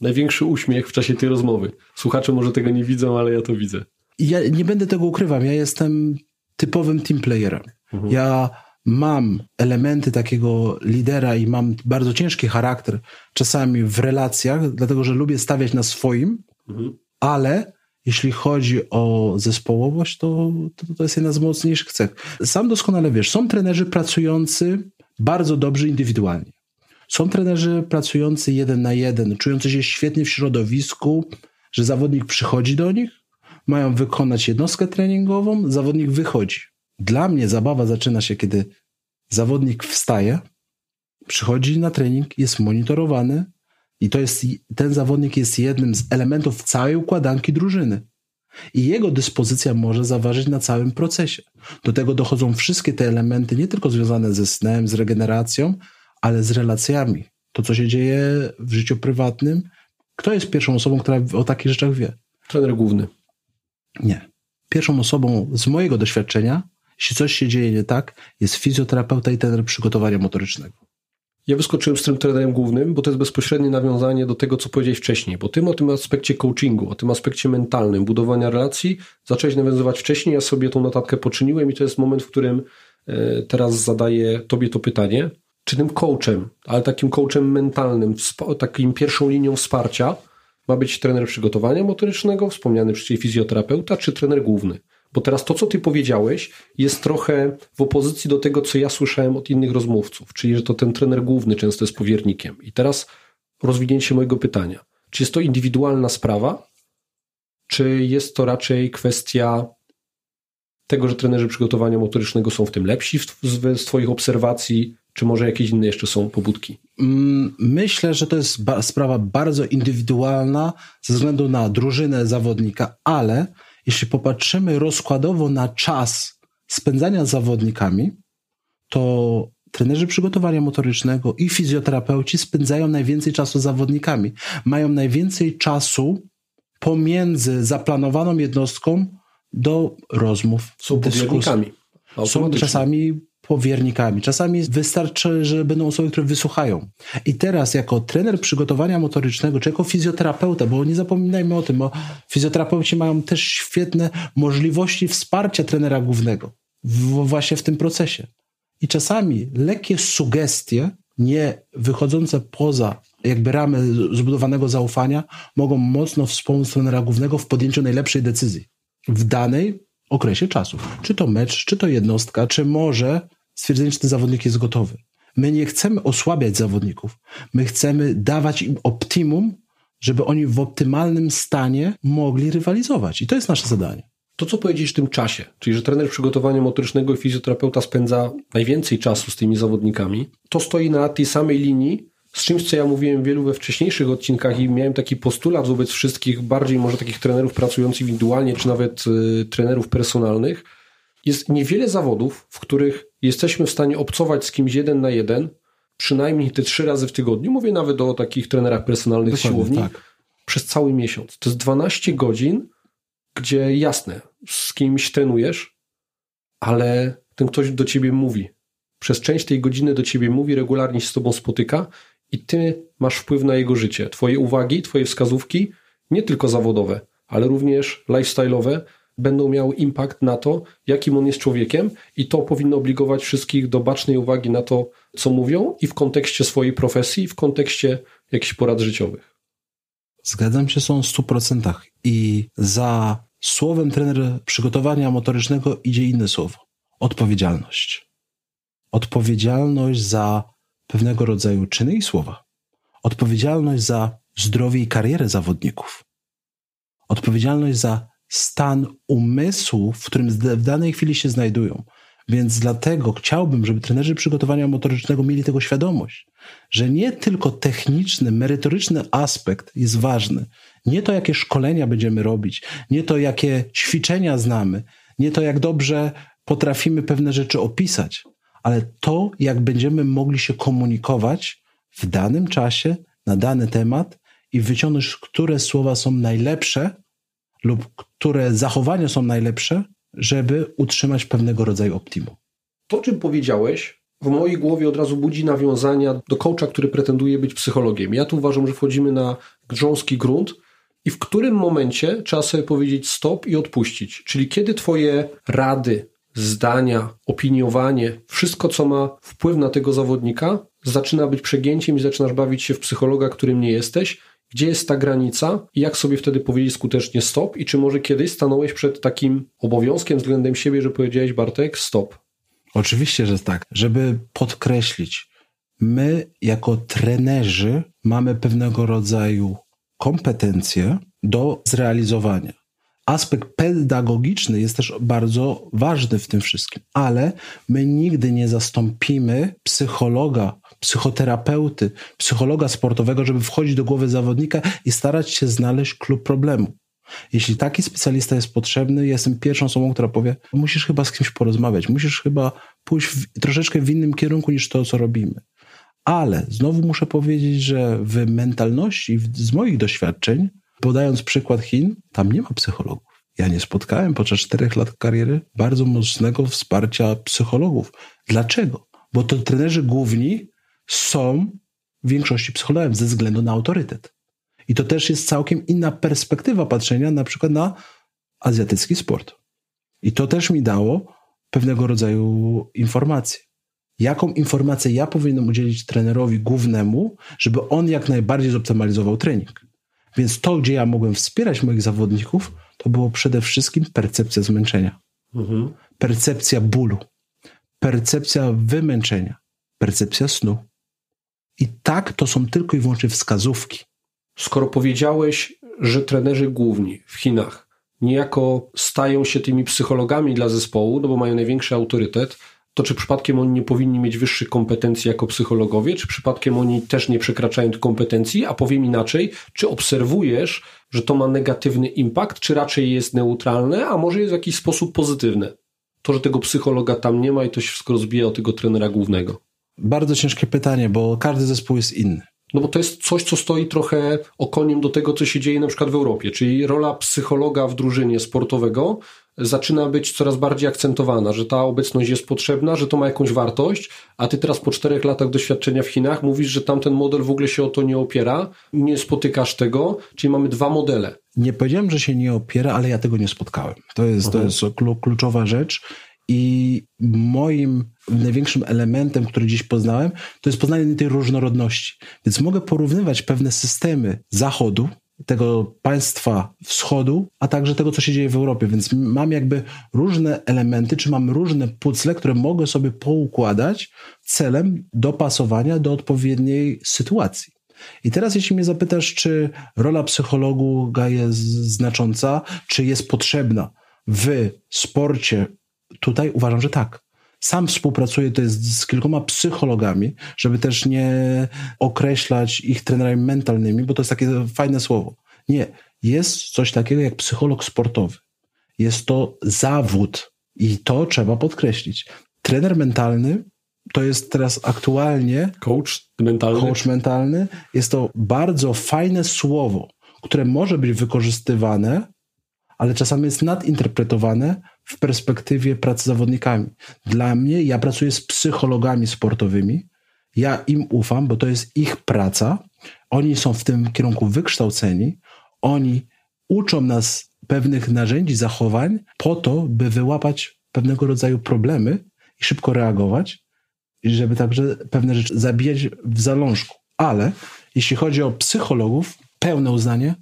Największy uśmiech w czasie tej rozmowy. Słuchacze może tego nie widzą, ale ja to widzę. Ja nie będę tego ukrywał. Ja jestem typowym team playerem. Mhm. Ja mam elementy takiego lidera i mam bardzo ciężki charakter czasami w relacjach, dlatego że lubię stawiać na swoim, mhm. ale jeśli chodzi o zespołowość, to, to, to jest jedna z mocniejszych cech. Sam doskonale wiesz, są trenerzy pracujący bardzo dobrze indywidualnie. Są trenerzy pracujący jeden na jeden, czujący się świetnie w środowisku, że zawodnik przychodzi do nich, mają wykonać jednostkę treningową, zawodnik wychodzi. Dla mnie zabawa zaczyna się, kiedy zawodnik wstaje, przychodzi na trening, jest monitorowany i to jest, ten zawodnik jest jednym z elementów całej układanki drużyny. I jego dyspozycja może zaważyć na całym procesie. Do tego dochodzą wszystkie te elementy, nie tylko związane ze snem, z regeneracją, ale z relacjami. To, co się dzieje w życiu prywatnym. Kto jest pierwszą osobą, która o takich rzeczach wie? Trener główny. Nie. Pierwszą osobą z mojego doświadczenia jeśli coś się dzieje nie tak, jest fizjoterapeuta i trener przygotowania motorycznego. Ja wyskoczyłem z tym trenerem głównym, bo to jest bezpośrednie nawiązanie do tego, co powiedziałeś wcześniej, bo tym o tym aspekcie coachingu, o tym aspekcie mentalnym, budowania relacji zacząłeś nawiązywać wcześniej, ja sobie tą notatkę poczyniłem i to jest moment, w którym e, teraz zadaję tobie to pytanie. Czy tym coachem, ale takim coachem mentalnym, takim pierwszą linią wsparcia ma być trener przygotowania motorycznego, wspomniany wcześniej fizjoterapeuta, czy trener główny? Bo teraz to, co ty powiedziałeś, jest trochę w opozycji do tego, co ja słyszałem od innych rozmówców, czyli że to ten trener główny często jest powiernikiem. I teraz rozwinięcie mojego pytania. Czy jest to indywidualna sprawa, czy jest to raczej kwestia tego, że trenerzy przygotowania motorycznego są w tym lepsi z, Twoich obserwacji, czy może jakieś inne jeszcze są pobudki? Mm, myślę, że to jest ba sprawa bardzo indywidualna ze względu na drużynę zawodnika, ale jeśli popatrzymy rozkładowo na czas spędzania z zawodnikami, to trenerzy przygotowania motorycznego i fizjoterapeuci spędzają najwięcej czasu z zawodnikami. Mają najwięcej czasu pomiędzy zaplanowaną jednostką do rozmów, Są dyskusji. Są czasami powiernikami. Czasami wystarczy, że będą osoby, które wysłuchają. I teraz jako trener przygotowania motorycznego, czy jako fizjoterapeuta, bo nie zapominajmy o tym, bo fizjoterapeuci mają też świetne możliwości wsparcia trenera głównego w, właśnie w tym procesie. I czasami lekkie sugestie, nie wychodzące poza jakby ramy zbudowanego zaufania, mogą mocno wspomóc trenera głównego w podjęciu najlepszej decyzji w danej okresie czasu. Czy to mecz, czy to jednostka, czy może stwierdzenie, czy ten zawodnik jest gotowy. My nie chcemy osłabiać zawodników. My chcemy dawać im optimum, żeby oni w optymalnym stanie mogli rywalizować. I to jest nasze zadanie. To, co powiedzieć w tym czasie, czyli że trener przygotowania motorycznego i fizjoterapeuta spędza najwięcej czasu z tymi zawodnikami, to stoi na tej samej linii z czymś, co ja mówiłem wielu we wcześniejszych odcinkach i miałem taki postulat wobec wszystkich, bardziej może takich trenerów pracujących indywidualnie, czy nawet y, trenerów personalnych. Jest niewiele zawodów, w których jesteśmy w stanie obcować z kimś jeden na jeden, przynajmniej te trzy razy w tygodniu, mówię nawet o takich trenerach personalnych Dokładnie, siłowni, tak. przez cały miesiąc. To jest 12 godzin, gdzie jasne, z kimś trenujesz, ale ten ktoś do ciebie mówi. Przez część tej godziny do ciebie mówi, regularnie się z tobą spotyka i ty masz wpływ na jego życie. Twoje uwagi, twoje wskazówki, nie tylko zawodowe, ale również lifestyle'owe, będą miały impakt na to, jakim on jest człowiekiem, i to powinno obligować wszystkich do bacznej uwagi na to, co mówią, i w kontekście swojej profesji, w kontekście jakichś porad życiowych. Zgadzam się są w 100%. I za słowem trener przygotowania motorycznego idzie inne słowo odpowiedzialność. Odpowiedzialność za pewnego rodzaju czyny i słowa. odpowiedzialność za zdrowie i karierę zawodników, odpowiedzialność za stan umysłu, w którym w danej chwili się znajdują. Więc dlatego chciałbym, żeby trenerzy przygotowania motorycznego mieli tego świadomość, że nie tylko techniczny, merytoryczny aspekt jest ważny, nie to, jakie szkolenia będziemy robić, nie to, jakie ćwiczenia znamy, nie to, jak dobrze potrafimy pewne rzeczy opisać, ale to, jak będziemy mogli się komunikować w danym czasie, na dany temat i wyciągnąć, które słowa są najlepsze lub które zachowania są najlepsze, żeby utrzymać pewnego rodzaju optimum. To, czym powiedziałeś, w mojej głowie od razu budzi nawiązania do coacha, który pretenduje być psychologiem. Ja tu uważam, że wchodzimy na grząski grunt i w którym momencie trzeba sobie powiedzieć stop i odpuścić. Czyli kiedy twoje rady, zdania, opiniowanie, wszystko, co ma wpływ na tego zawodnika, zaczyna być przegięciem i zaczynasz bawić się w psychologa, którym nie jesteś. Gdzie jest ta granica i jak sobie wtedy powiedzieć skutecznie stop? I czy może kiedyś stanąłeś przed takim obowiązkiem względem siebie, że powiedziałeś Bartek stop? Oczywiście, że tak. Żeby podkreślić, my jako trenerzy mamy pewnego rodzaju kompetencje do zrealizowania. Aspekt pedagogiczny jest też bardzo ważny w tym wszystkim, ale my nigdy nie zastąpimy psychologa, psychoterapeuty, psychologa sportowego, żeby wchodzić do głowy zawodnika i starać się znaleźć klub problemu. Jeśli taki specjalista jest potrzebny, jestem pierwszą osobą, która powie: Musisz chyba z kimś porozmawiać, musisz chyba pójść w, troszeczkę w innym kierunku niż to, co robimy. Ale znowu muszę powiedzieć, że w mentalności, z moich doświadczeń, podając przykład Chin, tam nie ma psychologów. Ja nie spotkałem podczas czterech lat kariery bardzo mocnego wsparcia psychologów. Dlaczego? Bo to trenerzy główni są w większości psychologiem ze względu na autorytet. I to też jest całkiem inna perspektywa patrzenia na przykład na azjatycki sport. I to też mi dało pewnego rodzaju informacje. Jaką informację ja powinienem udzielić trenerowi głównemu, żeby on jak najbardziej zoptymalizował trening. Więc to, gdzie ja mogłem wspierać moich zawodników, to było przede wszystkim percepcja zmęczenia, mhm. percepcja bólu, percepcja wymęczenia, percepcja snu. I tak to są tylko i wyłącznie wskazówki. Skoro powiedziałeś, że trenerzy główni w Chinach niejako stają się tymi psychologami dla zespołu, no bo mają największy autorytet, to czy przypadkiem oni nie powinni mieć wyższych kompetencji jako psychologowie, czy przypadkiem oni też nie przekraczają tych kompetencji, a powiem inaczej, czy obserwujesz, że to ma negatywny impact, czy raczej jest neutralne, a może jest w jakiś sposób pozytywne? To, że tego psychologa tam nie ma i to się wszystko rozbija o tego trenera głównego. Bardzo ciężkie pytanie, bo każdy zespół jest inny. No bo to jest coś, co stoi trochę okoniem do tego, co się dzieje na przykład w Europie, czyli rola psychologa w drużynie sportowego zaczyna być coraz bardziej akcentowana, że ta obecność jest potrzebna, że to ma jakąś wartość, a ty teraz po czterech latach doświadczenia w Chinach mówisz, że tamten model w ogóle się o to nie opiera, nie spotykasz tego, czyli mamy dwa modele. Nie powiedziałem, że się nie opiera, ale ja tego nie spotkałem. To jest, to jest kluczowa rzecz. I moim największym elementem, który dziś poznałem, to jest poznanie tej różnorodności. Więc mogę porównywać pewne systemy Zachodu, tego państwa wschodu, a także tego, co się dzieje w Europie. Więc mam jakby różne elementy, czy mam różne pucle, które mogę sobie poukładać celem dopasowania do odpowiedniej sytuacji. I teraz, jeśli mnie zapytasz, czy rola psychologa jest znacząca, czy jest potrzebna w sporcie, tutaj uważam, że tak. Sam współpracuję to jest z kilkoma psychologami, żeby też nie określać ich trenerami mentalnymi, bo to jest takie fajne słowo. Nie, jest coś takiego jak psycholog sportowy. Jest to zawód i to trzeba podkreślić. Trener mentalny to jest teraz aktualnie. Coach mentalny. Coach mentalny. Jest to bardzo fajne słowo, które może być wykorzystywane, ale czasami jest nadinterpretowane w perspektywie pracy z zawodnikami. Dla mnie, ja pracuję z psychologami sportowymi, ja im ufam, bo to jest ich praca. Oni są w tym kierunku wykształceni, oni uczą nas pewnych narzędzi, zachowań po to, by wyłapać pewnego rodzaju problemy i szybko reagować, i żeby także pewne rzeczy zabijać w zalążku. Ale jeśli chodzi o psychologów, pełne uznanie,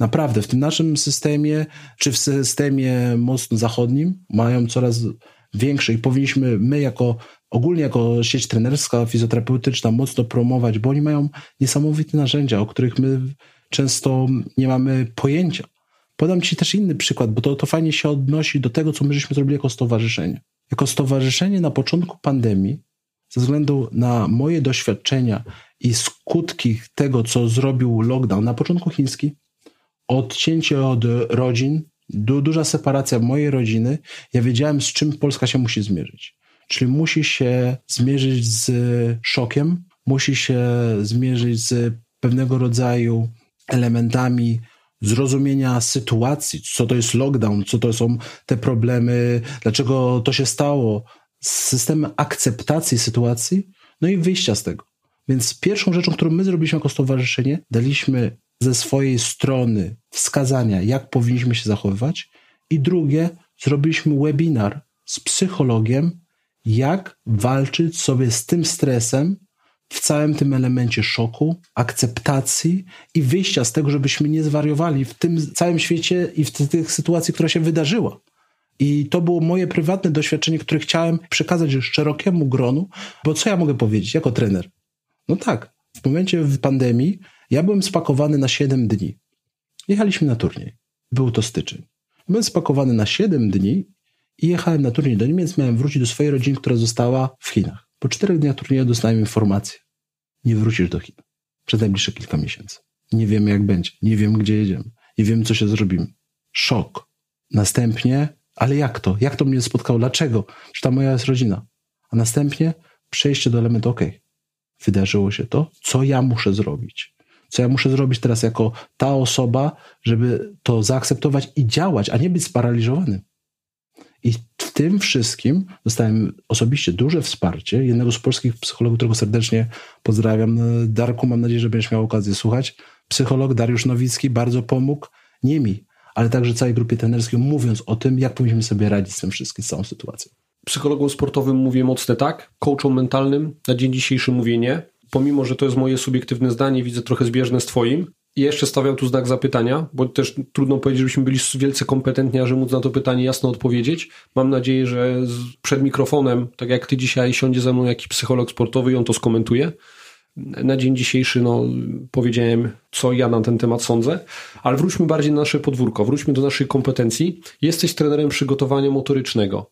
Naprawdę, w tym naszym systemie, czy w systemie mocno zachodnim, mają coraz większe i powinniśmy my jako ogólnie jako sieć trenerska, fizjoterapeutyczna mocno promować, bo oni mają niesamowite narzędzia, o których my często nie mamy pojęcia. Podam Ci też inny przykład, bo to, to fajnie się odnosi do tego, co my żeśmy zrobili jako stowarzyszenie. Jako stowarzyszenie na początku pandemii, ze względu na moje doświadczenia i skutki tego, co zrobił lockdown, na początku chiński, odcięcie od rodzin, du duża separacja mojej rodziny, ja wiedziałem, z czym Polska się musi zmierzyć. Czyli musi się zmierzyć z szokiem, musi się zmierzyć z pewnego rodzaju elementami zrozumienia sytuacji, co to jest lockdown, co to są te problemy, dlaczego to się stało, system akceptacji sytuacji, no i wyjścia z tego. Więc pierwszą rzeczą, którą my zrobiliśmy jako stowarzyszenie, daliśmy ze swojej strony wskazania, jak powinniśmy się zachowywać, i drugie, zrobiliśmy webinar z psychologiem, jak walczyć sobie z tym stresem, w całym tym elemencie szoku, akceptacji i wyjścia z tego, żebyśmy nie zwariowali w tym całym świecie i w tych sytuacji, która się wydarzyła. I to było moje prywatne doświadczenie, które chciałem przekazać szerokiemu gronu, bo co ja mogę powiedzieć jako trener? No tak, w momencie pandemii ja byłem spakowany na 7 dni. Jechaliśmy na turniej. Był to styczeń. Byłem spakowany na 7 dni i jechałem na turniej do Niemiec. Miałem wrócić do swojej rodziny, która została w Chinach. Po czterech dniach turnieju dostałem informację. Nie wrócisz do Chin. Przez najbliższe kilka miesięcy. Nie wiemy jak będzie. Nie wiem gdzie jedziemy. Nie wiem co się zrobimy. Szok. Następnie, ale jak to? Jak to mnie spotkało? Dlaczego? Że ta moja jest rodzina. A następnie przejście do elementu, ok, wydarzyło się to, co ja muszę zrobić? Co ja muszę zrobić teraz jako ta osoba, żeby to zaakceptować i działać, a nie być sparaliżowanym. I w tym wszystkim dostałem osobiście duże wsparcie jednego z polskich psychologów, którego serdecznie pozdrawiam. Darku, mam nadzieję, że będziesz miał okazję słuchać. Psycholog Dariusz Nowicki bardzo pomógł, nie mi, ale także całej grupie trenerskiej, mówiąc o tym, jak powinniśmy sobie radzić z tym wszystkim, z całą sytuacją. Psychologom sportowym mówię mocne tak, coachom mentalnym na dzień dzisiejszy mówię nie. Pomimo, że to jest moje subiektywne zdanie, widzę trochę zbieżne z Twoim, i jeszcze stawiam tu znak zapytania, bo też trudno powiedzieć, żebyśmy byli wielce kompetentni, a że móc na to pytanie jasno odpowiedzieć. Mam nadzieję, że przed mikrofonem, tak jak ty dzisiaj, siądzie ze mną jakiś psycholog sportowy i on to skomentuje. Na dzień dzisiejszy no, powiedziałem, co ja na ten temat sądzę, ale wróćmy bardziej na nasze podwórko, wróćmy do naszych kompetencji. Jesteś trenerem przygotowania motorycznego.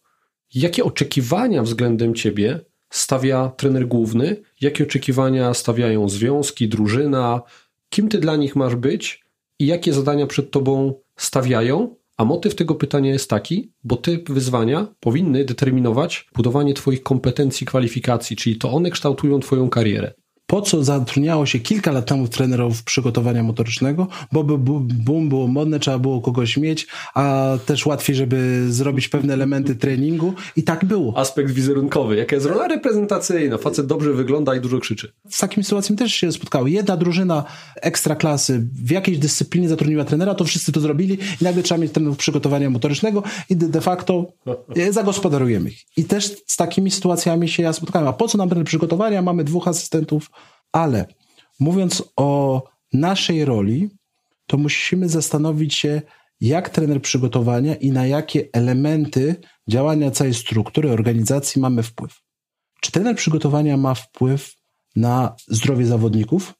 Jakie oczekiwania względem ciebie stawia trener główny? Jakie oczekiwania stawiają związki, drużyna, kim ty dla nich masz być i jakie zadania przed tobą stawiają. A motyw tego pytania jest taki, bo te wyzwania powinny determinować budowanie Twoich kompetencji, kwalifikacji, czyli to one kształtują Twoją karierę po co zatrudniało się kilka lat temu trenerów przygotowania motorycznego, bo by boom było modne, trzeba było kogoś mieć, a też łatwiej, żeby zrobić pewne elementy treningu i tak było. Aspekt wizerunkowy, jaka jest rola reprezentacyjna, facet dobrze wygląda i dużo krzyczy. Z takimi sytuacjami też się spotkały. Jedna drużyna ekstraklasy w jakiejś dyscyplinie zatrudniła trenera, to wszyscy to zrobili i nagle trzeba mieć trenerów przygotowania motorycznego i de facto zagospodarujemy ich. I też z takimi sytuacjami się ja spotkałem. A po co nam trener przygotowania? Mamy dwóch asystentów, ale mówiąc o naszej roli, to musimy zastanowić się, jak trener przygotowania i na jakie elementy działania całej struktury organizacji mamy wpływ. Czy trener przygotowania ma wpływ na zdrowie zawodników?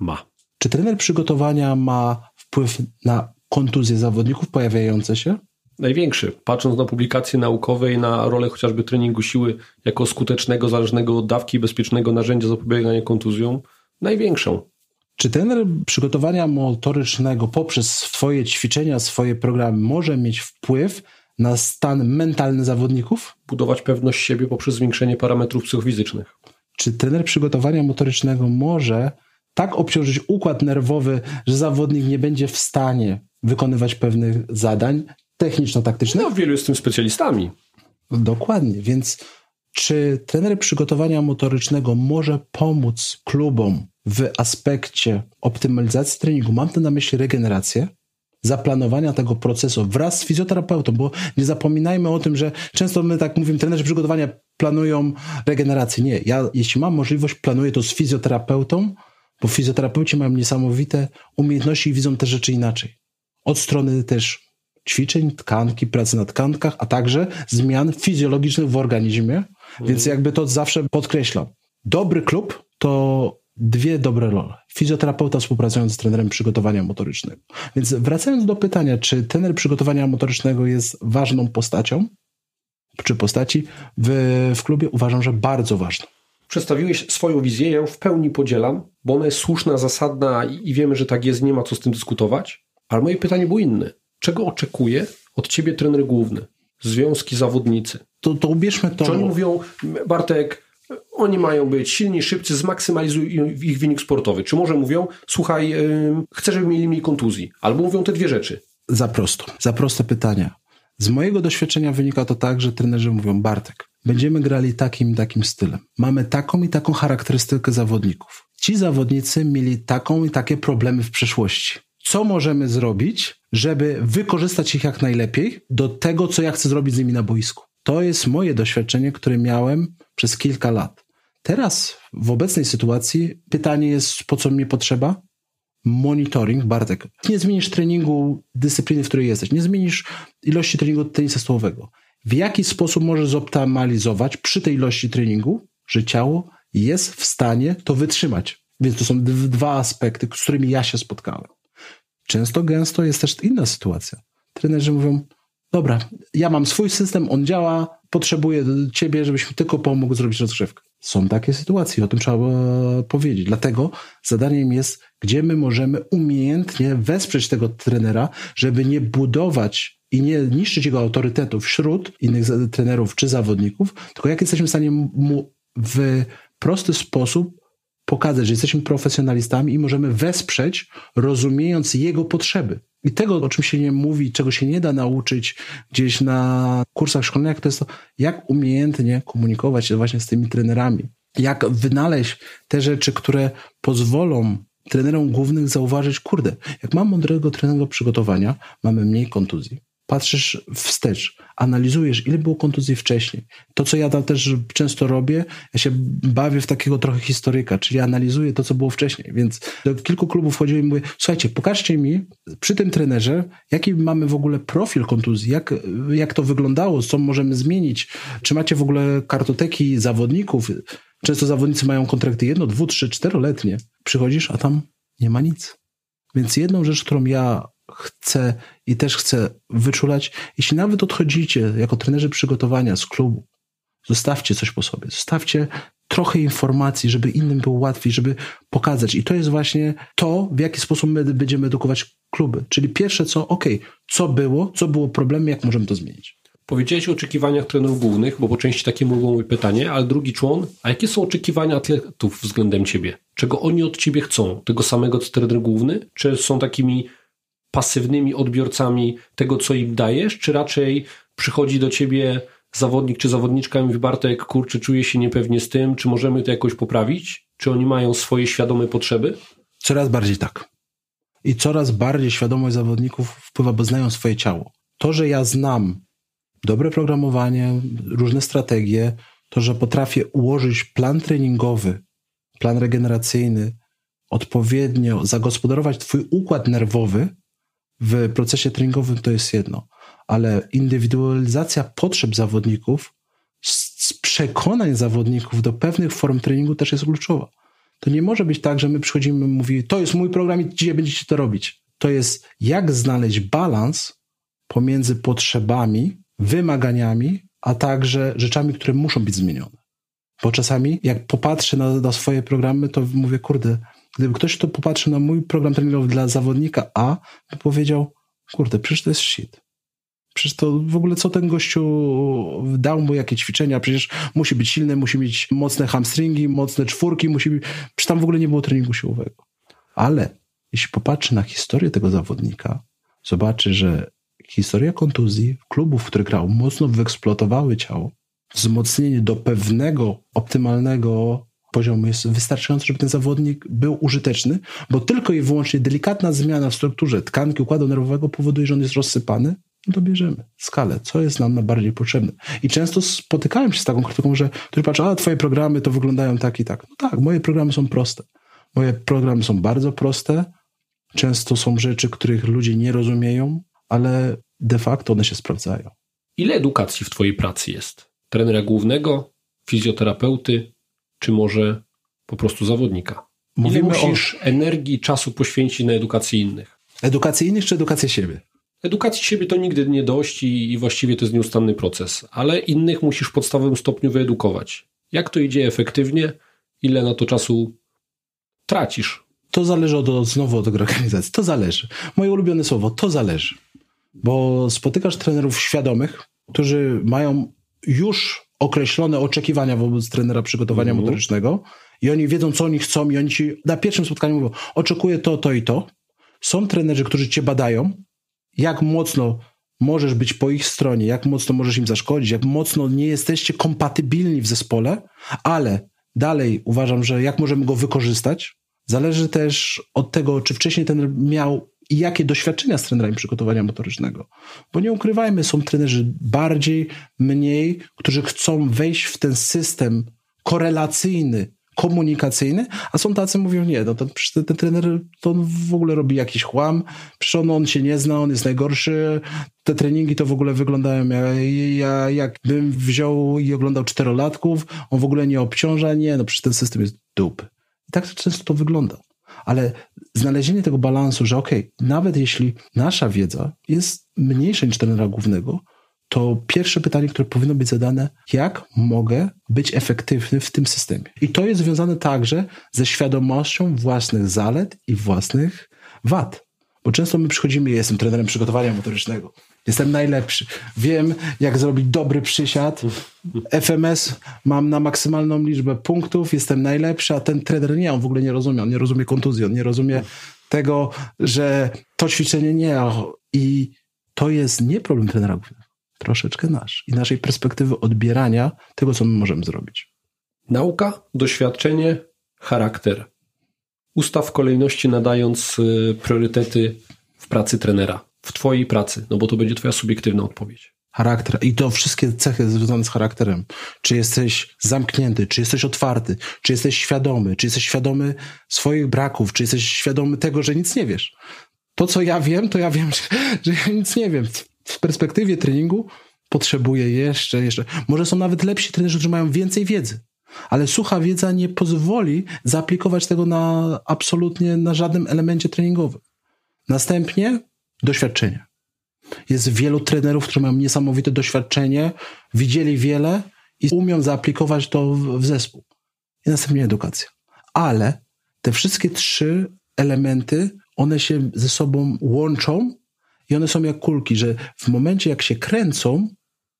Ma. Czy trener przygotowania ma wpływ na kontuzje zawodników pojawiające się? Największy. Patrząc na publikacje naukowe i na rolę chociażby treningu siły jako skutecznego, zależnego od dawki i bezpiecznego narzędzia zapobiegania kontuzjom, największą. Czy trener przygotowania motorycznego poprzez swoje ćwiczenia, swoje programy może mieć wpływ na stan mentalny zawodników? Budować pewność siebie poprzez zwiększenie parametrów psychofizycznych. Czy trener przygotowania motorycznego może tak obciążyć układ nerwowy, że zawodnik nie będzie w stanie wykonywać pewnych zadań, techniczno-taktycznych? No, wielu jest tym specjalistami. Dokładnie, więc czy trener przygotowania motorycznego może pomóc klubom w aspekcie optymalizacji treningu? Mam tu na myśli regenerację, zaplanowania tego procesu wraz z fizjoterapeutą, bo nie zapominajmy o tym, że często my tak mówimy, trenerzy przygotowania planują regenerację. Nie, ja jeśli mam możliwość, planuję to z fizjoterapeutą, bo fizjoterapeuci mają niesamowite umiejętności i widzą te rzeczy inaczej. Od strony też ćwiczeń, tkanki, pracy na tkankach, a także zmian fizjologicznych w organizmie, Więc jakby to zawsze podkreślam. Dobry klub to dwie dobre role. Fizjoterapeuta współpracując z trenerem przygotowania motorycznego. Więc wracając do pytania, czy trener przygotowania motorycznego jest ważną postacią, czy postaci w, w klubie, uważam, że bardzo ważną. Przedstawiłeś swoją wizję, ja ją w pełni podzielam, bo ona jest słuszna, zasadna i wiemy, że tak jest, nie ma co z tym dyskutować. Ale moje pytanie było inne. Czego oczekuje od ciebie trener główny? Związki, zawodnicy. To, to ubierzmy to. Czy oni mówią, Bartek, oni mają być silni, szybcy, zmaksymalizuj ich wynik sportowy. Czy może mówią, słuchaj, yy, chcę, żeby mieli mniej kontuzji. Albo mówią te dwie rzeczy. Za prosto. Za proste pytania. Z mojego doświadczenia wynika to tak, że trenerzy mówią, Bartek, będziemy grali takim i takim stylem. Mamy taką i taką charakterystykę zawodników. Ci zawodnicy mieli taką i takie problemy w przeszłości. Co możemy zrobić, żeby wykorzystać ich jak najlepiej do tego, co ja chcę zrobić z nimi na boisku? To jest moje doświadczenie, które miałem przez kilka lat. Teraz, w obecnej sytuacji, pytanie jest, po co mi potrzeba? Monitoring, Bartek. Nie zmienisz treningu dyscypliny, w której jesteś, nie zmienisz ilości treningu tenisa stołowego. W jaki sposób możesz zoptymalizować przy tej ilości treningu, że ciało jest w stanie to wytrzymać? Więc to są dwa aspekty, z którymi ja się spotkałem. Często, gęsto jest też inna sytuacja. Trenerzy mówią, dobra, ja mam swój system, on działa, potrzebuję ciebie, żebyś mi tylko pomógł zrobić rozgrzewkę. Są takie sytuacje, o tym trzeba powiedzieć. Dlatego zadaniem jest, gdzie my możemy umiejętnie wesprzeć tego trenera, żeby nie budować i nie niszczyć jego autorytetu wśród innych trenerów czy zawodników, tylko jak jesteśmy w stanie mu w prosty sposób pokazać, że jesteśmy profesjonalistami i możemy wesprzeć, rozumiejąc jego potrzeby. I tego, o czym się nie mówi, czego się nie da nauczyć gdzieś na kursach szkolnych, to jest to, jak umiejętnie komunikować się właśnie z tymi trenerami. Jak wynaleźć te rzeczy, które pozwolą trenerom głównych zauważyć, kurde, jak mam mądrego trenera przygotowania, mamy mniej kontuzji, patrzysz wstecz, analizujesz, ile było kontuzji wcześniej. To, co ja tam też często robię, ja się bawię w takiego trochę historyka, czyli analizuję to, co było wcześniej. Więc do kilku klubów wchodziłem i mówię, słuchajcie, pokażcie mi przy tym trenerze, jaki mamy w ogóle profil kontuzji, jak, jak to wyglądało, co możemy zmienić, czy macie w ogóle kartoteki zawodników. Często zawodnicy mają kontrakty jedno, dwu, trzy, czteroletnie. Przychodzisz, a tam nie ma nic. Więc jedną rzecz, którą ja chcę i też chcę wyczulać, jeśli nawet odchodzicie jako trenerzy przygotowania z klubu, zostawcie coś po sobie, zostawcie trochę informacji, żeby innym było łatwiej, żeby pokazać. I to jest właśnie to, w jaki sposób my będziemy edukować kluby. Czyli pierwsze co, ok, co było, co było problemem, jak możemy to zmienić. Powiedziałeś o oczekiwaniach trenerów głównych, bo po części takie mogą być pytanie, ale drugi człon, a jakie są oczekiwania atletów względem ciebie? Czego oni od ciebie chcą? Tego samego co trener główny? Czy są takimi pasywnymi odbiorcami tego, co im dajesz, czy raczej przychodzi do ciebie zawodnik czy zawodniczka i mówi Bartek, kurczę, czuję się niepewnie z tym, czy możemy to jakoś poprawić? Czy oni mają swoje świadome potrzeby? Coraz bardziej tak. I coraz bardziej świadomość zawodników wpływa, bo znają swoje ciało. To, że ja znam dobre programowanie, różne strategie, to, że potrafię ułożyć plan treningowy, plan regeneracyjny, odpowiednio zagospodarować Twój układ nerwowy, w procesie treningowym to jest jedno, ale indywidualizacja potrzeb zawodników, z przekonań zawodników do pewnych form treningu też jest kluczowa. To nie może być tak, że my przychodzimy i mówimy, to jest mój program i dzisiaj będziecie to robić. To jest jak znaleźć balans pomiędzy potrzebami, wymaganiami, a także rzeczami, które muszą być zmienione. Bo czasami, jak popatrzę na, na swoje programy, to mówię, kurde, Gdyby ktoś to popatrzył na mój program treningowy dla zawodnika A, by powiedział, kurde, przecież to jest shit. Przecież to w ogóle co ten gościu dał mu jakie ćwiczenia? Przecież musi być silny, musi mieć mocne hamstringi, mocne czwórki, musi być... Przecież tam w ogóle nie było treningu siłowego. Ale jeśli popatrzy na historię tego zawodnika, zobaczy, że historia kontuzji, klubów, które grał, mocno wyeksploatowały ciało, wzmocnienie do pewnego optymalnego poziomu jest wystarczający, żeby ten zawodnik był użyteczny, bo tylko i wyłącznie delikatna zmiana w strukturze tkanki układu nerwowego powoduje, że on jest rozsypany, no to bierzemy skalę, co jest nam najbardziej potrzebne. I często spotykałem się z taką krytyką, że ktoś patrzy, a twoje programy to wyglądają tak i tak. No tak, moje programy są proste. Moje programy są bardzo proste, często są rzeczy, których ludzie nie rozumieją, ale de facto one się sprawdzają. Ile edukacji w twojej pracy jest? Trenera głównego, fizjoterapeuty, czy może po prostu zawodnika? Mówimy Ile musisz o... energii i czasu poświęcić na edukację innych? Edukacyjnych czy edukację siebie? Edukacji siebie to nigdy nie dość i, i właściwie to jest nieustanny proces, ale innych musisz w podstawowym stopniu wyedukować. Jak to idzie efektywnie? Ile na to czasu tracisz? To zależy od, znowu od organizacji. To zależy. Moje ulubione słowo, to zależy. Bo spotykasz trenerów świadomych, którzy mają już określone oczekiwania wobec trenera przygotowania mm motorycznego i oni wiedzą, co oni chcą i oni ci na pierwszym spotkaniu mówią, oczekuję to, to i to. Są trenerzy, którzy cię badają, jak mocno możesz być po ich stronie, jak mocno możesz im zaszkodzić, jak mocno nie jesteście kompatybilni w zespole, ale dalej uważam, że jak możemy go wykorzystać, zależy też od tego, czy wcześniej ten miał i jakie doświadczenia z trenerami przygotowania motorycznego. Bo nie ukrywajmy, są trenerzy bardziej, mniej, którzy chcą wejść w ten system korelacyjny, komunikacyjny, a są tacy, mówią, nie, no ten, ten trener to on w ogóle robi jakiś chłam, przecież on, się nie zna, on jest najgorszy, te treningi to w ogóle wyglądają jak, jak, jakbym wziął i oglądał czterolatków, on w ogóle nie obciąża, nie, no przecież ten system jest dup. I tak często to wygląda. Ale znalezienie tego balansu, że okay, nawet jeśli nasza wiedza jest mniejsza niż trenera głównego, to pierwsze pytanie, które powinno być zadane, jak mogę być efektywny w tym systemie? I to jest związane także ze świadomością własnych zalet i własnych wad. Bo często my przychodzimy, jestem trenerem przygotowania motorycznego, jestem najlepszy, wiem jak zrobić dobry przysiad, FMS mam na maksymalną liczbę punktów, jestem najlepszy, a ten trener nie, on w ogóle nie rozumie, on nie rozumie kontuzji, on nie rozumie tego, że to ćwiczenie nie, i to jest nie problem trenera głównego troszeczkę nasz i naszej perspektywy odbierania tego, co my możemy zrobić. Nauka, doświadczenie, charakter. Ustaw kolejności nadając y, priorytety w pracy trenera, w Twojej pracy, no bo to będzie Twoja subiektywna odpowiedź. Charakter i to wszystkie cechy związane z charakterem. Czy jesteś zamknięty, czy jesteś otwarty, czy jesteś świadomy, czy jesteś świadomy swoich braków, czy jesteś świadomy tego, że nic nie wiesz. To, co ja wiem, to ja wiem, że, ja nic nie wiem w perspektywie treningu potrzebuje jeszcze, jeszcze. Może są nawet lepsi trenerzy, którzy mają więcej wiedzy. Ale sucha wiedza nie pozwoli zaaplikować tego na absolutnie na żadnym elemencie treningowym. Następnie doświadczenie. Jest wielu trenerów, którzy mają niesamowite doświadczenie, widzieli wiele i umią zaaplikować to w, w zespół. I następnie edukacja. Ale te wszystkie trzy elementy, one się ze sobą łączą i one są jak kulki, że w momencie jak się kręcą,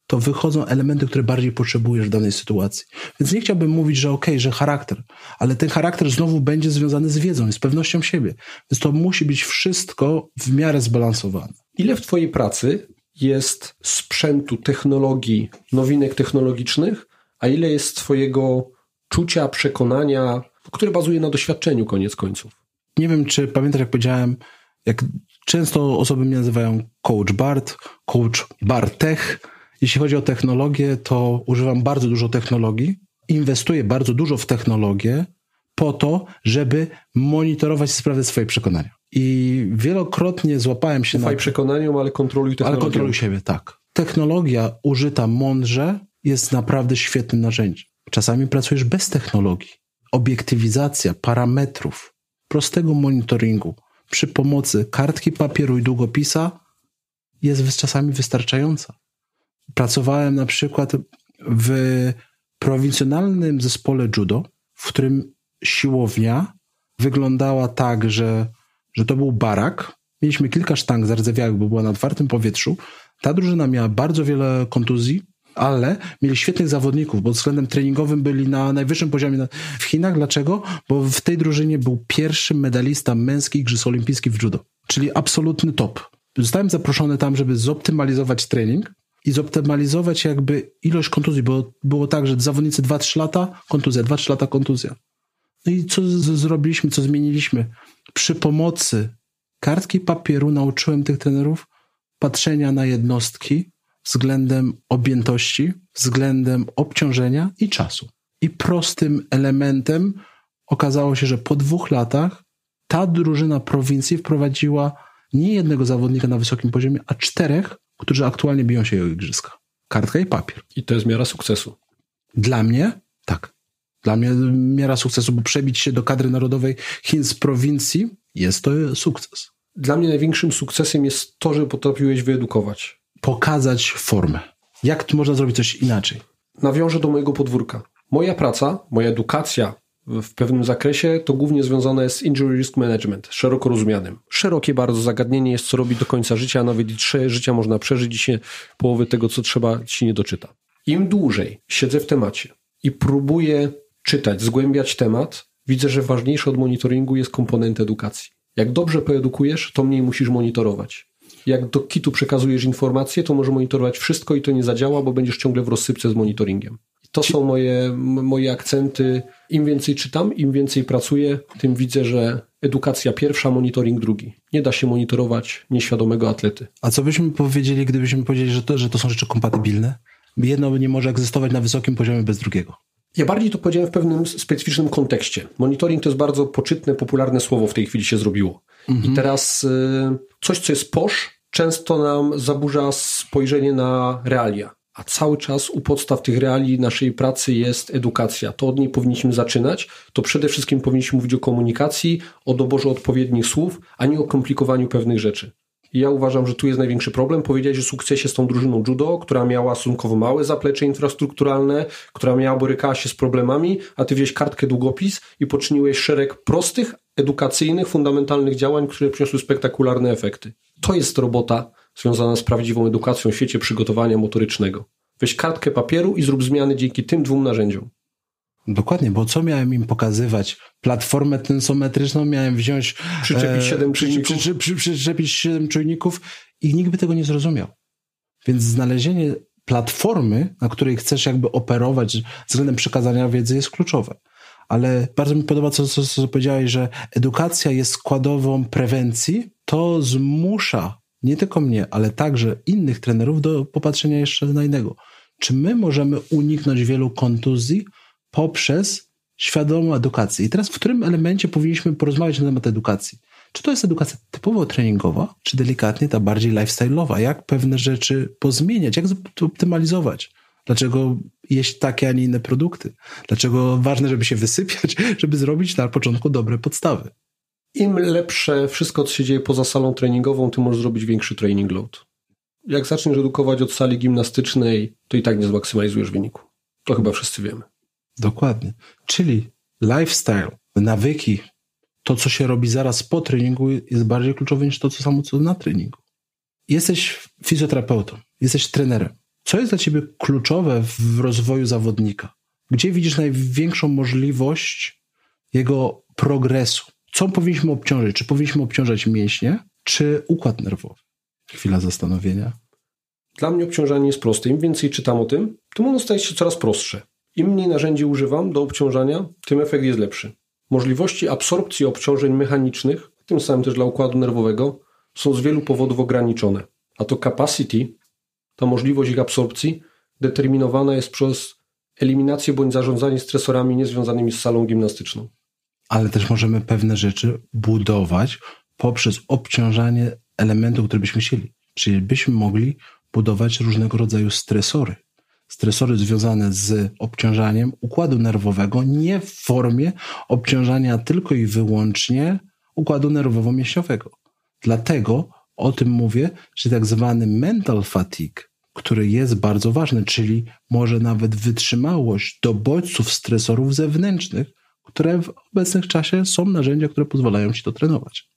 to wychodzą elementy, które bardziej potrzebujesz w danej sytuacji. Więc nie chciałbym mówić, że okej, okay, że charakter, ale ten charakter znowu będzie związany z wiedzą, z pewnością siebie. Więc to musi być wszystko w miarę zbalansowane. Ile w Twojej pracy jest sprzętu, technologii, nowinek technologicznych, a ile jest Twojego czucia, przekonania, które bazuje na doświadczeniu koniec końców? Nie wiem, czy pamiętasz, jak powiedziałem, jak często osoby mnie nazywają coach Bart, coach Bartech. Jeśli chodzi o technologię, to używam bardzo dużo technologii, inwestuję bardzo dużo w technologię po to, żeby monitorować sprawę swojej przekonania. I wielokrotnie złapałem się Ufaj na... przekonaniom, ale kontroluj technologię. Ale kontroluj siebie, tak. Technologia użyta mądrze jest naprawdę świetnym narzędziem. Czasami pracujesz bez technologii. Obiektywizacja parametrów, prostego monitoringu, przy pomocy kartki papieru i długopisa jest czasami wystarczająca. Pracowałem na przykład w prowincjonalnym zespole judo, w którym siłownia wyglądała tak, że, że to był barak. Mieliśmy kilka sztang zardzewiałych, bo była na otwartym powietrzu. Ta drużyna miała bardzo wiele kontuzji, ale mieli świetnych zawodników, bo względem treningowym byli na najwyższym poziomie w Chinach. Dlaczego? Bo w tej drużynie był pierwszy medalista męski Igrzysk Olimpijskich w judo, czyli absolutny top. Zostałem zaproszony tam, żeby zoptymalizować trening i zoptymalizować jakby ilość kontuzji, bo było tak, że zawodnicy 2-3 lata, kontuzja, 2-3 lata, kontuzja. No i co zrobiliśmy, co zmieniliśmy? Przy pomocy kartki papieru nauczyłem tych trenerów patrzenia na jednostki, względem objętości, względem obciążenia i czasu. I prostym elementem okazało się, że po dwóch latach ta drużyna prowincji wprowadziła nie jednego zawodnika na wysokim poziomie, a czterech, którzy aktualnie biją się o igrzyska. Kartka i papier. I to jest miara sukcesu. Dla mnie tak. Dla mnie miara sukcesu, bo przebić się do kadry narodowej Chin z prowincji jest to sukces. Dla mnie największym sukcesem jest to, że potrafiłeś wyedukować. Pokazać formę. Jak można zrobić coś inaczej? Nawiążę do mojego podwórka. Moja praca, moja edukacja w pewnym zakresie to głównie związane jest z injury risk management, szeroko rozumianym. Szerokie bardzo zagadnienie jest, co robić do końca życia, a nawet i trzy życia można przeżyć i się połowy tego, co trzeba, się nie doczyta. Im dłużej siedzę w temacie i próbuję czytać, zgłębiać temat, widzę, że ważniejszy od monitoringu jest komponent edukacji. Jak dobrze poedukujesz, to mniej musisz monitorować. Jak do kitu przekazujesz informacje, to może monitorować wszystko i to nie zadziała, bo będziesz ciągle w rozsypce z monitoringiem. To są moje, moje akcenty. Im więcej czytam, im więcej pracuję, tym widzę, że edukacja pierwsza, monitoring drugi. Nie da się monitorować nieświadomego atlety. A co byśmy powiedzieli, gdybyśmy powiedzieli, że to, że to są rzeczy kompatybilne? Jedno nie może egzystować na wysokim poziomie bez drugiego. Ja bardziej to powiedziałem w pewnym specyficznym kontekście. Monitoring to jest bardzo poczytne, popularne słowo w tej chwili się zrobiło. Mhm. I teraz y, coś, co jest posz, często nam zaburza spojrzenie na realia. A cały czas u podstaw tych reali naszej pracy jest edukacja. To od niej powinniśmy zaczynać. To przede wszystkim powinniśmy mówić o komunikacji, o doborze odpowiednich słów, a nie o komplikowaniu pewnych rzeczy. I ja uważam, że tu jest największy problem. Powiedziałeś o sukcesie z tą drużyną judo, która miała stosunkowo małe zaplecze infrastrukturalne, która miała borykała się z problemami, a ty wziąłeś kartkę długopis i poczyniłeś szereg prostych, edukacyjnych, fundamentalnych działań, które przyniosły spektakularne efekty. To jest robota związana z prawdziwą edukacją w świecie przygotowania motorycznego. Weź kartkę papieru i zrób zmiany dzięki tym dwóm narzędziom. Dokładnie, bo co miałem im pokazywać? Platformę tensometryczną miałem wziąć... Przyczepić e, siedem czujników. Przy, przy, przy, przyczepić siedem czujników i nikt by tego nie zrozumiał. Więc znalezienie platformy, na której chcesz jakby operować względem przekazania wiedzy jest kluczowe. Ale bardzo mi podoba, co, co, co powiedziałeś, że edukacja jest składową prewencji. To zmusza nie tylko mnie, ale także innych trenerów do popatrzenia jeszcze na innego. Czy my możemy uniknąć wielu kontuzji poprzez świadomą edukację? I teraz w którym elemencie powinniśmy porozmawiać na temat edukacji? Czy to jest edukacja typowo treningowa, czy delikatnie ta bardziej lifestyle'owa? Jak pewne rzeczy pozmieniać? Jak optymalizować? Dlaczego jeść takie, a nie inne produkty? Dlaczego ważne, żeby się wysypiać, żeby zrobić na początku dobre podstawy? Im lepsze wszystko, co się dzieje poza salą treningową, tym możesz zrobić większy training load. Jak zaczniesz edukować od sali gimnastycznej, to i tak nie zmaksymalizujesz wyniku. To chyba wszyscy wiemy. Dokładnie. Czyli lifestyle, nawyki, to co się robi zaraz po treningu jest bardziej kluczowe niż to co samo co na treningu. Jesteś fizjoterapeutą, jesteś trenerem. Co jest dla ciebie kluczowe w rozwoju zawodnika? Gdzie widzisz największą możliwość jego progresu? Co powinniśmy obciążyć? Czy powinniśmy obciążać mięśnie, czy układ nerwowy? Chwila zastanowienia. Dla mnie obciążanie jest proste. Im więcej czytam o tym, tym ono staje się coraz prostsze. Im mniej narzędzi używam do obciążania, tym efekt jest lepszy. Możliwości absorpcji obciążeń mechanicznych, tym samym też dla układu nerwowego, są z wielu powodów ograniczone. A to capacity, ta możliwość ich absorpcji, determinowana jest przez eliminację bądź zarządzanie stresorami niezwiązanymi z salą gimnastyczną ale też możemy pewne rzeczy budować poprzez obciążanie elementów, które byśmy chcieli. Czyli byśmy mogli budować różnego rodzaju stresory. Stresory związane z obciążaniem układu nerwowego, nie w formie obciążania tylko i wyłącznie układu nerwowo-mięśniowego. Dlatego o tym mówię, że tak zwany mental fatigue, który jest bardzo ważny, czyli może nawet wytrzymałość do bodźców stresorów zewnętrznych, które w obecnym czasie są narzędzia, które pozwalają ci to trenować.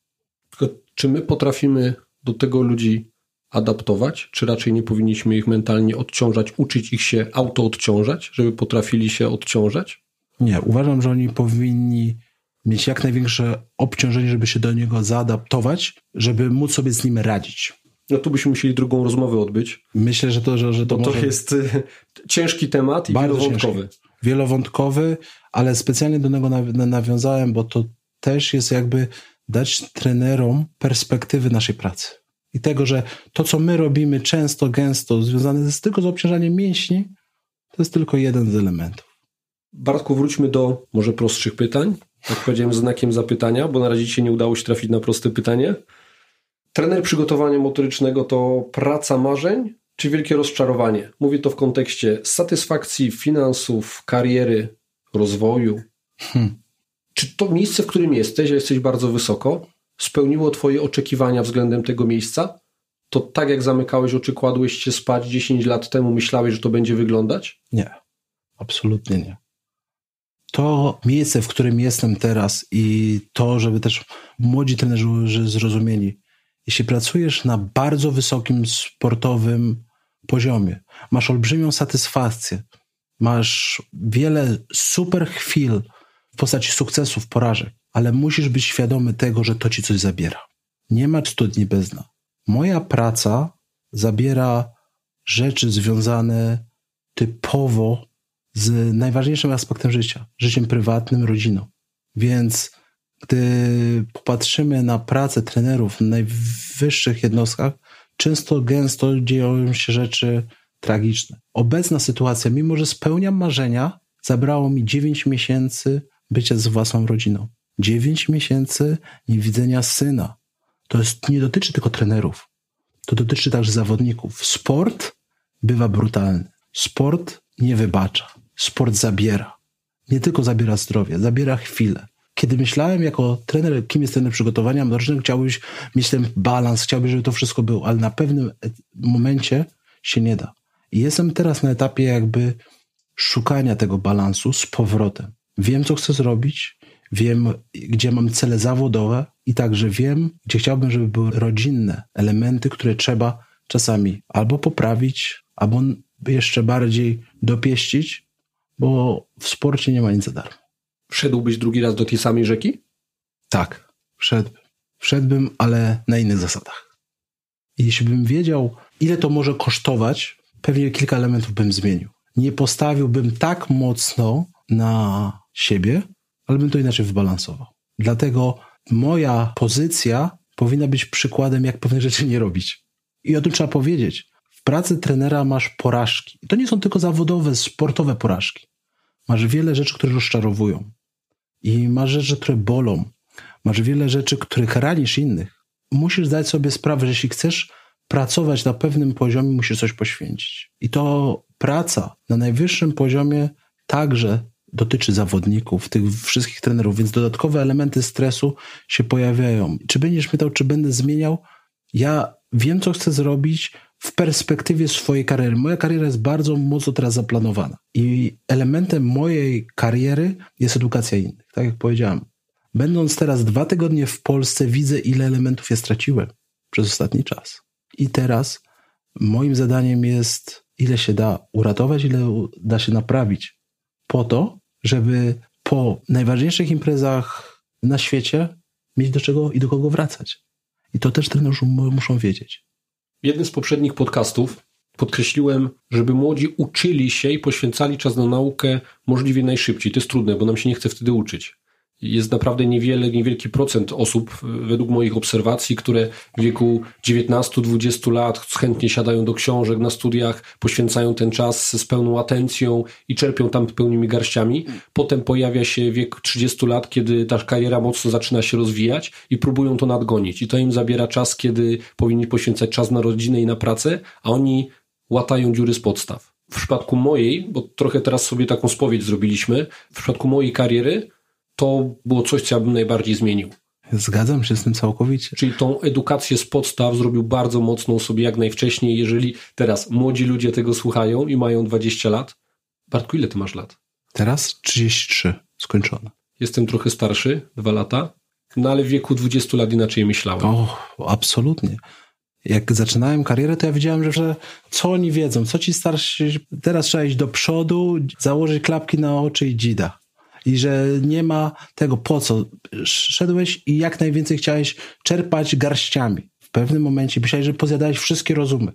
Tylko czy my potrafimy do tego ludzi adaptować, czy raczej nie powinniśmy ich mentalnie odciążać, uczyć ich się auto-odciążać, żeby potrafili się odciążać? Nie, uważam, że oni powinni mieć jak największe obciążenie, żeby się do niego zaadaptować, żeby móc sobie z nim radzić. No tu byśmy musieli drugą rozmowę odbyć. Myślę, że to, że, że to, to może... jest y, ciężki temat i Bardzo. Ciężki wielowątkowy, ale specjalnie do niego nawiązałem, bo to też jest jakby dać trenerom perspektywy naszej pracy. I tego, że to, co my robimy często, gęsto, związane jest tylko z obciążaniem mięśni, to jest tylko jeden z elementów. Bartku, wróćmy do może prostszych pytań. Jak powiedziałem, znakiem zapytania, bo na razie się nie udało się trafić na proste pytanie. Trener przygotowania motorycznego to praca marzeń, czy wielkie rozczarowanie? Mówię to w kontekście satysfakcji, finansów, kariery, rozwoju. Hmm. Czy to miejsce, w którym jesteś, a jesteś bardzo wysoko, spełniło Twoje oczekiwania względem tego miejsca? To tak jak zamykałeś oczy, kładłeś się spać 10 lat temu, myślałeś, że to będzie wyglądać? Nie, absolutnie nie. To miejsce, w którym jestem teraz i to, żeby też młodzi trenerzy zrozumieli, jeśli pracujesz na bardzo wysokim sportowym poziomie, masz olbrzymią satysfakcję, masz wiele super chwil w postaci sukcesów, porażek, ale musisz być świadomy tego, że to ci coś zabiera. Nie ma studni bez dna. Moja praca zabiera rzeczy związane typowo z najważniejszym aspektem życia życiem prywatnym, rodziną. Więc gdy popatrzymy na pracę trenerów w najwyższych jednostkach, często, gęsto dzieją się rzeczy tragiczne. Obecna sytuacja, mimo że spełniam marzenia, zabrało mi 9 miesięcy bycia z własną rodziną. 9 miesięcy niewidzenia syna. To jest, nie dotyczy tylko trenerów. To dotyczy także zawodników. Sport bywa brutalny. Sport nie wybacza. Sport zabiera. Nie tylko zabiera zdrowie, zabiera chwilę. Kiedy myślałem jako trener, kim jest trener przygotowania medycznego, chciałbyś mieć ten balans, chciałbyś, żeby to wszystko było, ale na pewnym momencie się nie da. I jestem teraz na etapie jakby szukania tego balansu z powrotem. Wiem, co chcę zrobić, wiem, gdzie mam cele zawodowe i także wiem, gdzie chciałbym, żeby były rodzinne elementy, które trzeba czasami albo poprawić, albo jeszcze bardziej dopieścić, bo w sporcie nie ma nic za darmo. Wszedłbyś drugi raz do tej samej rzeki? Tak, wszedłbym. Wszedłbym, ale na innych zasadach. Jeśli bym wiedział, ile to może kosztować, pewnie kilka elementów bym zmienił. Nie postawiłbym tak mocno na siebie, ale bym to inaczej wybalansował. Dlatego moja pozycja powinna być przykładem, jak pewne rzeczy nie robić. I o tym trzeba powiedzieć. W pracy trenera masz porażki. I to nie są tylko zawodowe, sportowe porażki. Masz wiele rzeczy, które rozczarowują. I masz rzeczy, które bolą. Masz wiele rzeczy, których ranisz innych. Musisz zdać sobie sprawę, że jeśli chcesz pracować na pewnym poziomie, musisz coś poświęcić. I to praca na najwyższym poziomie także dotyczy zawodników, tych wszystkich trenerów, więc dodatkowe elementy stresu się pojawiają. Czy będziesz pytał, czy będę zmieniał? Ja wiem, co chcę zrobić w perspektywie swojej kariery. Moja kariera jest bardzo mocno teraz zaplanowana. I elementem mojej kariery jest edukacja innych. Tak jak powiedziałem. Będąc teraz dwa tygodnie w Polsce, widzę, ile elementów ja straciłem przez ostatni czas. I teraz moim zadaniem jest, ile się da uratować, ile da się naprawić, po to, żeby po najważniejszych imprezach na świecie mieć do czego i do kogo wracać. I to też trenerzy muszą wiedzieć. W jednym z poprzednich podcastów podkreśliłem, żeby młodzi uczyli się i poświęcali czas na naukę możliwie najszybciej. To jest trudne, bo nam się nie chce wtedy uczyć jest naprawdę niewiele, niewielki procent osób, według moich obserwacji, które w wieku 19-20 lat chętnie siadają do książek na studiach, poświęcają ten czas z pełną atencją i czerpią tam pełnymi garściami. Potem pojawia się wiek 30 lat, kiedy ta kariera mocno zaczyna się rozwijać i próbują to nadgonić. I to im zabiera czas, kiedy powinni poświęcać czas na rodzinę i na pracę, a oni łatają dziury z podstaw. W przypadku mojej, bo trochę teraz sobie taką spowiedź zrobiliśmy, w przypadku mojej kariery to było coś, co ja bym najbardziej zmienił. Zgadzam się z tym całkowicie. Czyli tą edukację z podstaw zrobił bardzo mocną sobie jak najwcześniej. Jeżeli teraz młodzi ludzie tego słuchają i mają 20 lat. Bartku, ile ty masz lat? Teraz 33, skończone. Jestem trochę starszy, dwa lata, no ale w wieku 20 lat inaczej myślałem. O, absolutnie. Jak zaczynałem karierę, to ja wiedziałem, że co oni wiedzą, co ci starsi, teraz trzeba iść do przodu, założyć klapki na oczy i dzida i że nie ma tego po co. Szedłeś i jak najwięcej chciałeś czerpać garściami. W pewnym momencie myślałeś, że pozjadałeś wszystkie rozumy.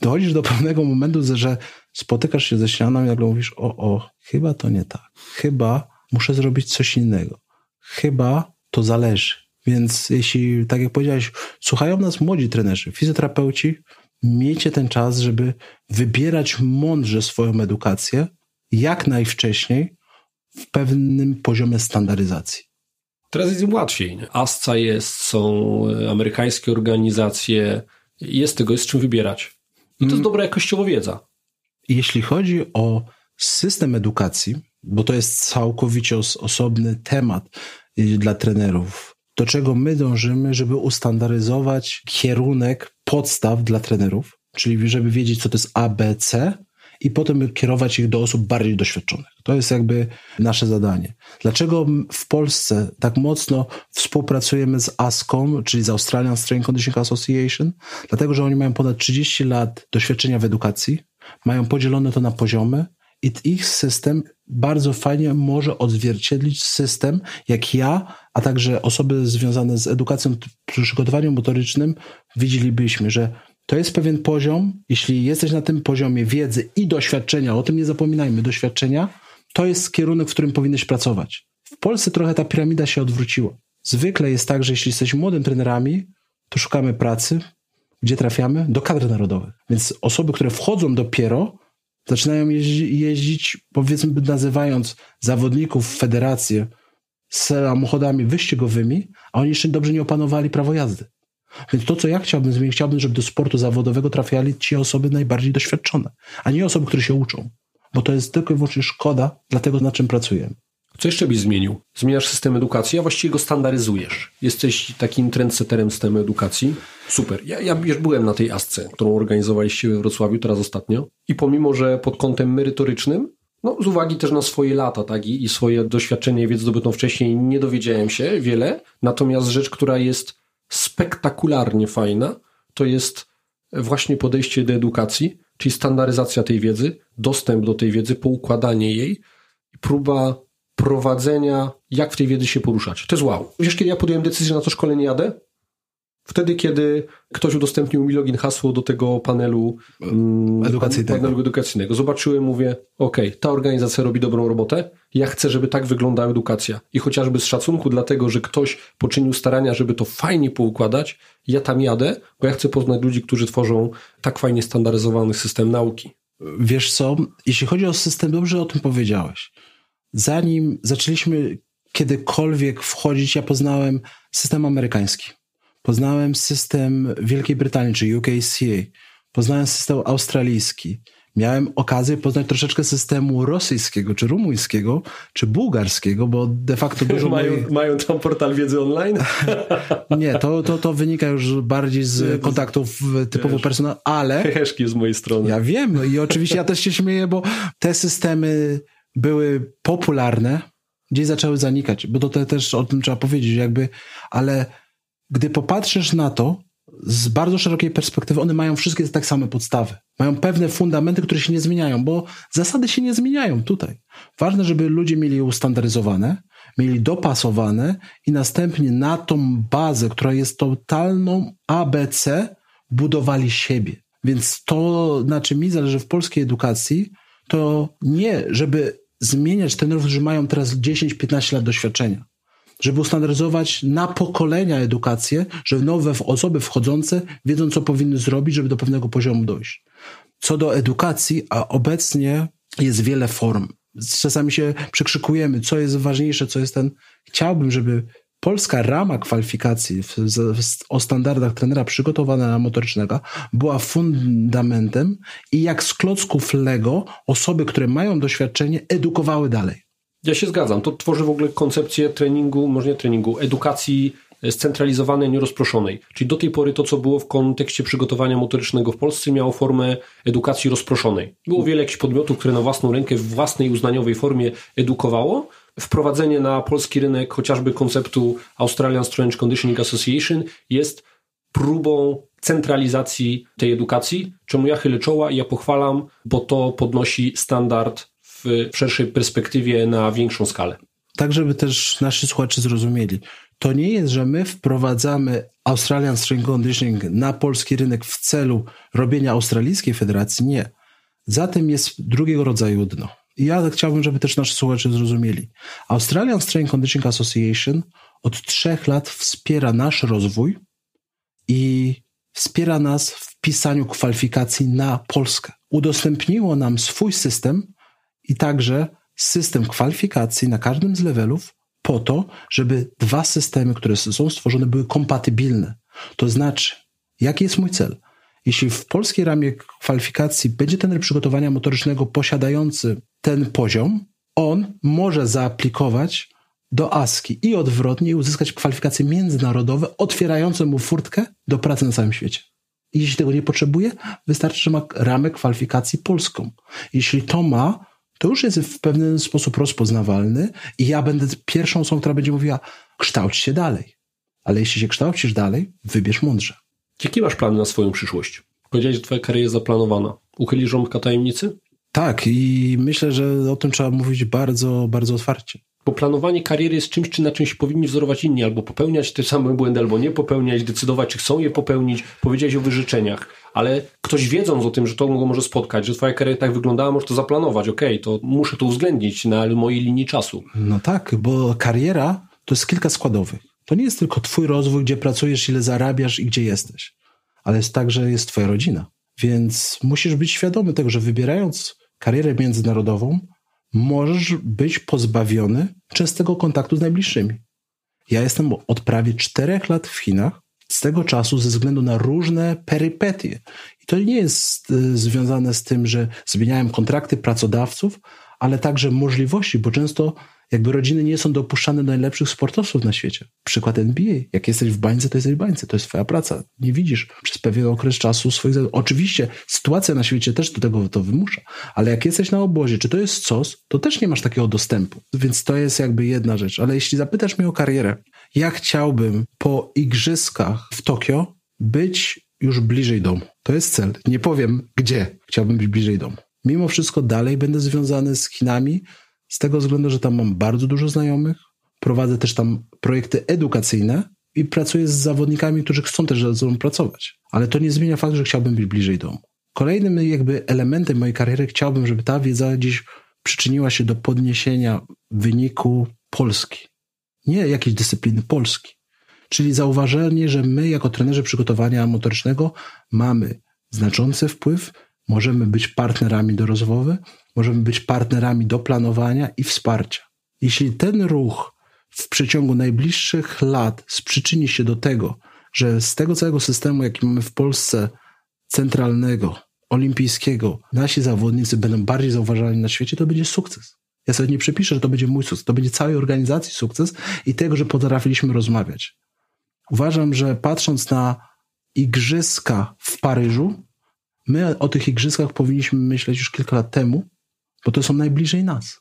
Dochodzisz do pewnego momentu, że spotykasz się ze ścianą i nagle mówisz, o, o, chyba to nie tak. Chyba muszę zrobić coś innego. Chyba to zależy. Więc jeśli, tak jak powiedziałeś, słuchają nas młodzi trenerzy, fizjoterapeuci, miejcie ten czas, żeby wybierać mądrze swoją edukację jak najwcześniej, w pewnym poziomie standaryzacji. Teraz jest im łatwiej. ASCA jest, są amerykańskie organizacje, jest tego, jest czym wybierać. To jest dobra jakościowo wiedza. Jeśli chodzi o system edukacji, bo to jest całkowicie os osobny temat y, dla trenerów, do czego my dążymy, żeby ustandaryzować kierunek podstaw dla trenerów, czyli żeby wiedzieć, co to jest ABC, i potem kierować ich do osób bardziej doświadczonych. To jest jakby nasze zadanie. Dlaczego w Polsce tak mocno współpracujemy z ASCOM, czyli z Australian Strength Conditioning Association? Dlatego, że oni mają ponad 30 lat doświadczenia w edukacji, mają podzielone to na poziomy i ich system bardzo fajnie może odzwierciedlić system, jak ja, a także osoby związane z edukacją, przygotowaniem motorycznym, widzielibyśmy, że to jest pewien poziom. Jeśli jesteś na tym poziomie wiedzy i doświadczenia, o tym nie zapominajmy, doświadczenia, to jest kierunek, w którym powinieneś pracować. W Polsce trochę ta piramida się odwróciła. Zwykle jest tak, że jeśli jesteśmy młodym trenerami, to szukamy pracy. Gdzie trafiamy? Do kadr narodowych. Więc osoby, które wchodzą dopiero, zaczynają jeździ, jeździć, powiedzmy, nazywając zawodników w federację samochodami wyścigowymi, a oni jeszcze dobrze nie opanowali prawo jazdy. Więc to, co ja chciałbym zmienić, chciałbym, żeby do sportu zawodowego trafiali ci osoby najbardziej doświadczone, a nie osoby, które się uczą. Bo to jest tylko i wyłącznie szkoda dla tego, nad czym pracujemy. Co jeszcze byś zmienił? Zmieniasz system edukacji, a właściwie go standaryzujesz. Jesteś takim trendseterem systemu edukacji. Super. Ja, ja już byłem na tej asce, którą organizowaliście we Wrocławiu teraz ostatnio. I pomimo, że pod kątem merytorycznym, no z uwagi też na swoje lata, tak, i, i swoje doświadczenie wiedzę zdobytą wcześniej, nie dowiedziałem się wiele. Natomiast rzecz, która jest spektakularnie fajna, to jest właśnie podejście do edukacji, czyli standaryzacja tej wiedzy, dostęp do tej wiedzy, poukładanie jej i próba prowadzenia, jak w tej wiedzy się poruszać. To jest wow. Wiesz, kiedy ja podjąłem decyzję, na to szkolenie jadę? Wtedy, kiedy ktoś udostępnił mi login, hasło do tego panelu mm, edukacyjnego. Panelu edukacyjnego. Zobaczyłem, mówię, ok, ta organizacja robi dobrą robotę, ja chcę, żeby tak wyglądała edukacja. I chociażby z szacunku dlatego, że ktoś poczynił starania, żeby to fajnie poukładać, ja tam jadę, bo ja chcę poznać ludzi, którzy tworzą tak fajnie standaryzowany system nauki. Wiesz co, jeśli chodzi o system, dobrze o tym powiedziałeś. Zanim zaczęliśmy kiedykolwiek wchodzić, ja poznałem system amerykański Poznałem system Wielkiej Brytanii, czyli UKCA. Poznałem system australijski. Miałem okazję poznać troszeczkę systemu rosyjskiego, czy rumuńskiego, czy bułgarskiego, bo de facto dużo mają, moich... mają tam portal wiedzy online? Nie, to, to, to wynika już bardziej z kontaktów typowo personalnych, ale... Heheszki z mojej strony. Ja wiem, no i oczywiście ja też się śmieję, bo te systemy były popularne, gdzieś zaczęły zanikać, bo to też o tym trzeba powiedzieć, jakby, ale gdy popatrzysz na to z bardzo szerokiej perspektywy, one mają wszystkie tak same podstawy. Mają pewne fundamenty, które się nie zmieniają, bo zasady się nie zmieniają tutaj. Ważne, żeby ludzie mieli je ustandaryzowane, mieli dopasowane i następnie na tą bazę, która jest totalną ABC, budowali siebie. Więc to, na czym mi zależy w polskiej edukacji, to nie, żeby zmieniać trenerów, którzy mają teraz 10-15 lat doświadczenia żeby ustandaryzować na pokolenia edukację, że nowe osoby wchodzące wiedzą, co powinny zrobić, żeby do pewnego poziomu dojść. Co do edukacji, a obecnie jest wiele form. Czasami się przekrzykujemy, co jest ważniejsze, co jest ten. Chciałbym, żeby polska rama kwalifikacji w, o standardach trenera przygotowana motorycznego była fundamentem i jak z klocków Lego osoby, które mają doświadczenie, edukowały dalej. Ja się zgadzam. To tworzy w ogóle koncepcję treningu, może nie treningu, edukacji scentralizowanej, nierozproszonej. Czyli do tej pory to, co było w kontekście przygotowania motorycznego w Polsce, miało formę edukacji rozproszonej. Było wiele jakichś podmiotów, które na własną rękę, w własnej uznaniowej formie edukowało. Wprowadzenie na polski rynek chociażby konceptu Australian Strength Conditioning Association jest próbą centralizacji tej edukacji, czemu ja chylę czoła i ja pochwalam, bo to podnosi standard w szerszej perspektywie na większą skalę. Tak, żeby też nasi słuchacze zrozumieli. To nie jest, że my wprowadzamy Australian String Conditioning na polski rynek w celu robienia australijskiej federacji. Nie. Za tym jest drugiego rodzaju dno. I ja chciałbym, żeby też nasi słuchacze zrozumieli. Australian Strength Conditioning Association od trzech lat wspiera nasz rozwój i wspiera nas w pisaniu kwalifikacji na Polskę. Udostępniło nam swój system, i także system kwalifikacji na każdym z levelów po to, żeby dwa systemy, które są stworzone, były kompatybilne. To znaczy, jaki jest mój cel? Jeśli w polskiej ramie kwalifikacji będzie ten przygotowania motorycznego posiadający ten poziom, on może zaaplikować do ASKI i odwrotnie uzyskać kwalifikacje międzynarodowe, otwierające mu furtkę do pracy na całym świecie. Jeśli tego nie potrzebuje, wystarczy, że ma ramę kwalifikacji polską. Jeśli to ma, to już jest w pewien sposób rozpoznawalny i ja będę pierwszą osobą, która będzie mówiła, kształć się dalej. Ale jeśli się kształcisz dalej, wybierz mądrze. Jakie masz plany na swoją przyszłość? Powiedziałeś, że twoja kariera jest zaplanowana. Uchylisz rąbka tajemnicy? Tak, i myślę, że o tym trzeba mówić bardzo, bardzo otwarcie. Bo planowanie kariery jest czymś, czy na czymś powinni wzorować inni, albo popełniać te same błędy, albo nie popełniać, decydować, czy chcą je popełnić. Powiedziałeś o wyrzeczeniach, ale ktoś wiedząc o tym, że to go może spotkać, że twoja kariera tak wyglądała, może to zaplanować. Okej, okay, to muszę to uwzględnić na mojej linii czasu. No tak, bo kariera to jest kilka składowych. To nie jest tylko twój rozwój, gdzie pracujesz, ile zarabiasz i gdzie jesteś, ale jest także jest twoja rodzina. Więc musisz być świadomy tego, że wybierając karierę międzynarodową, możesz być pozbawiony częstego kontaktu z najbliższymi. Ja jestem od prawie czterech lat w Chinach, z tego czasu ze względu na różne perypetie. I to nie jest y, związane z tym, że zmieniałem kontrakty pracodawców, ale także możliwości, bo często jakby rodziny nie są dopuszczane do najlepszych sportowców na świecie. Przykład NBA. Jak jesteś w bańce, to jesteś w bańce. To jest twoja praca. Nie widzisz przez pewien okres czasu swoich... Oczywiście sytuacja na świecie też do tego to wymusza, ale jak jesteś na obozie, czy to jest COS, to też nie masz takiego dostępu. Więc to jest jakby jedna rzecz. Ale jeśli zapytasz mnie o karierę, ja chciałbym po igrzyskach w Tokio być już bliżej domu. To jest cel. Nie powiem gdzie chciałbym być bliżej domu. Mimo wszystko dalej będę związany z Chinami, z tego względu, że tam mam bardzo dużo znajomych, prowadzę też tam projekty edukacyjne i pracuję z zawodnikami, którzy chcą też ze sobą pracować. Ale to nie zmienia faktu, że chciałbym być bliżej domu. Kolejnym jakby elementem mojej kariery chciałbym, żeby ta wiedza dziś przyczyniła się do podniesienia wyniku Polski. Nie jakiejś dyscypliny Polski. Czyli zauważenie, że my jako trenerzy przygotowania motorycznego mamy znaczący wpływ, możemy być partnerami do rozwoju, możemy być partnerami do planowania i wsparcia. Jeśli ten ruch w przeciągu najbliższych lat przyczyni się do tego, że z tego całego systemu, jaki mamy w Polsce, centralnego, olimpijskiego, nasi zawodnicy będą bardziej zauważani na świecie, to będzie sukces. Ja sobie nie przepiszę, że to będzie mój sukces, to będzie całej organizacji sukces i tego, że potrafiliśmy rozmawiać. Uważam, że patrząc na igrzyska w Paryżu, my o tych igrzyskach powinniśmy myśleć już kilka lat temu, bo to są najbliżej nas.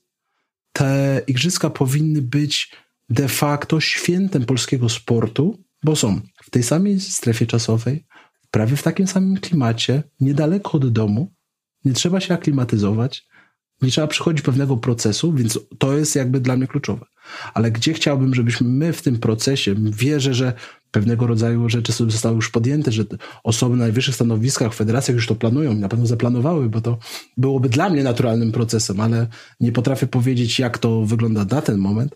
Te igrzyska powinny być de facto świętem polskiego sportu, bo są w tej samej strefie czasowej, prawie w takim samym klimacie, niedaleko od domu. Nie trzeba się aklimatyzować, nie trzeba przychodzić pewnego procesu, więc to jest jakby dla mnie kluczowe. Ale gdzie chciałbym, żebyśmy my w tym procesie, wierzę, że pewnego rodzaju rzeczy zostały już podjęte, że osoby na najwyższych stanowiskach w federacjach już to planują i na pewno zaplanowały, bo to byłoby dla mnie naturalnym procesem, ale nie potrafię powiedzieć, jak to wygląda na ten moment,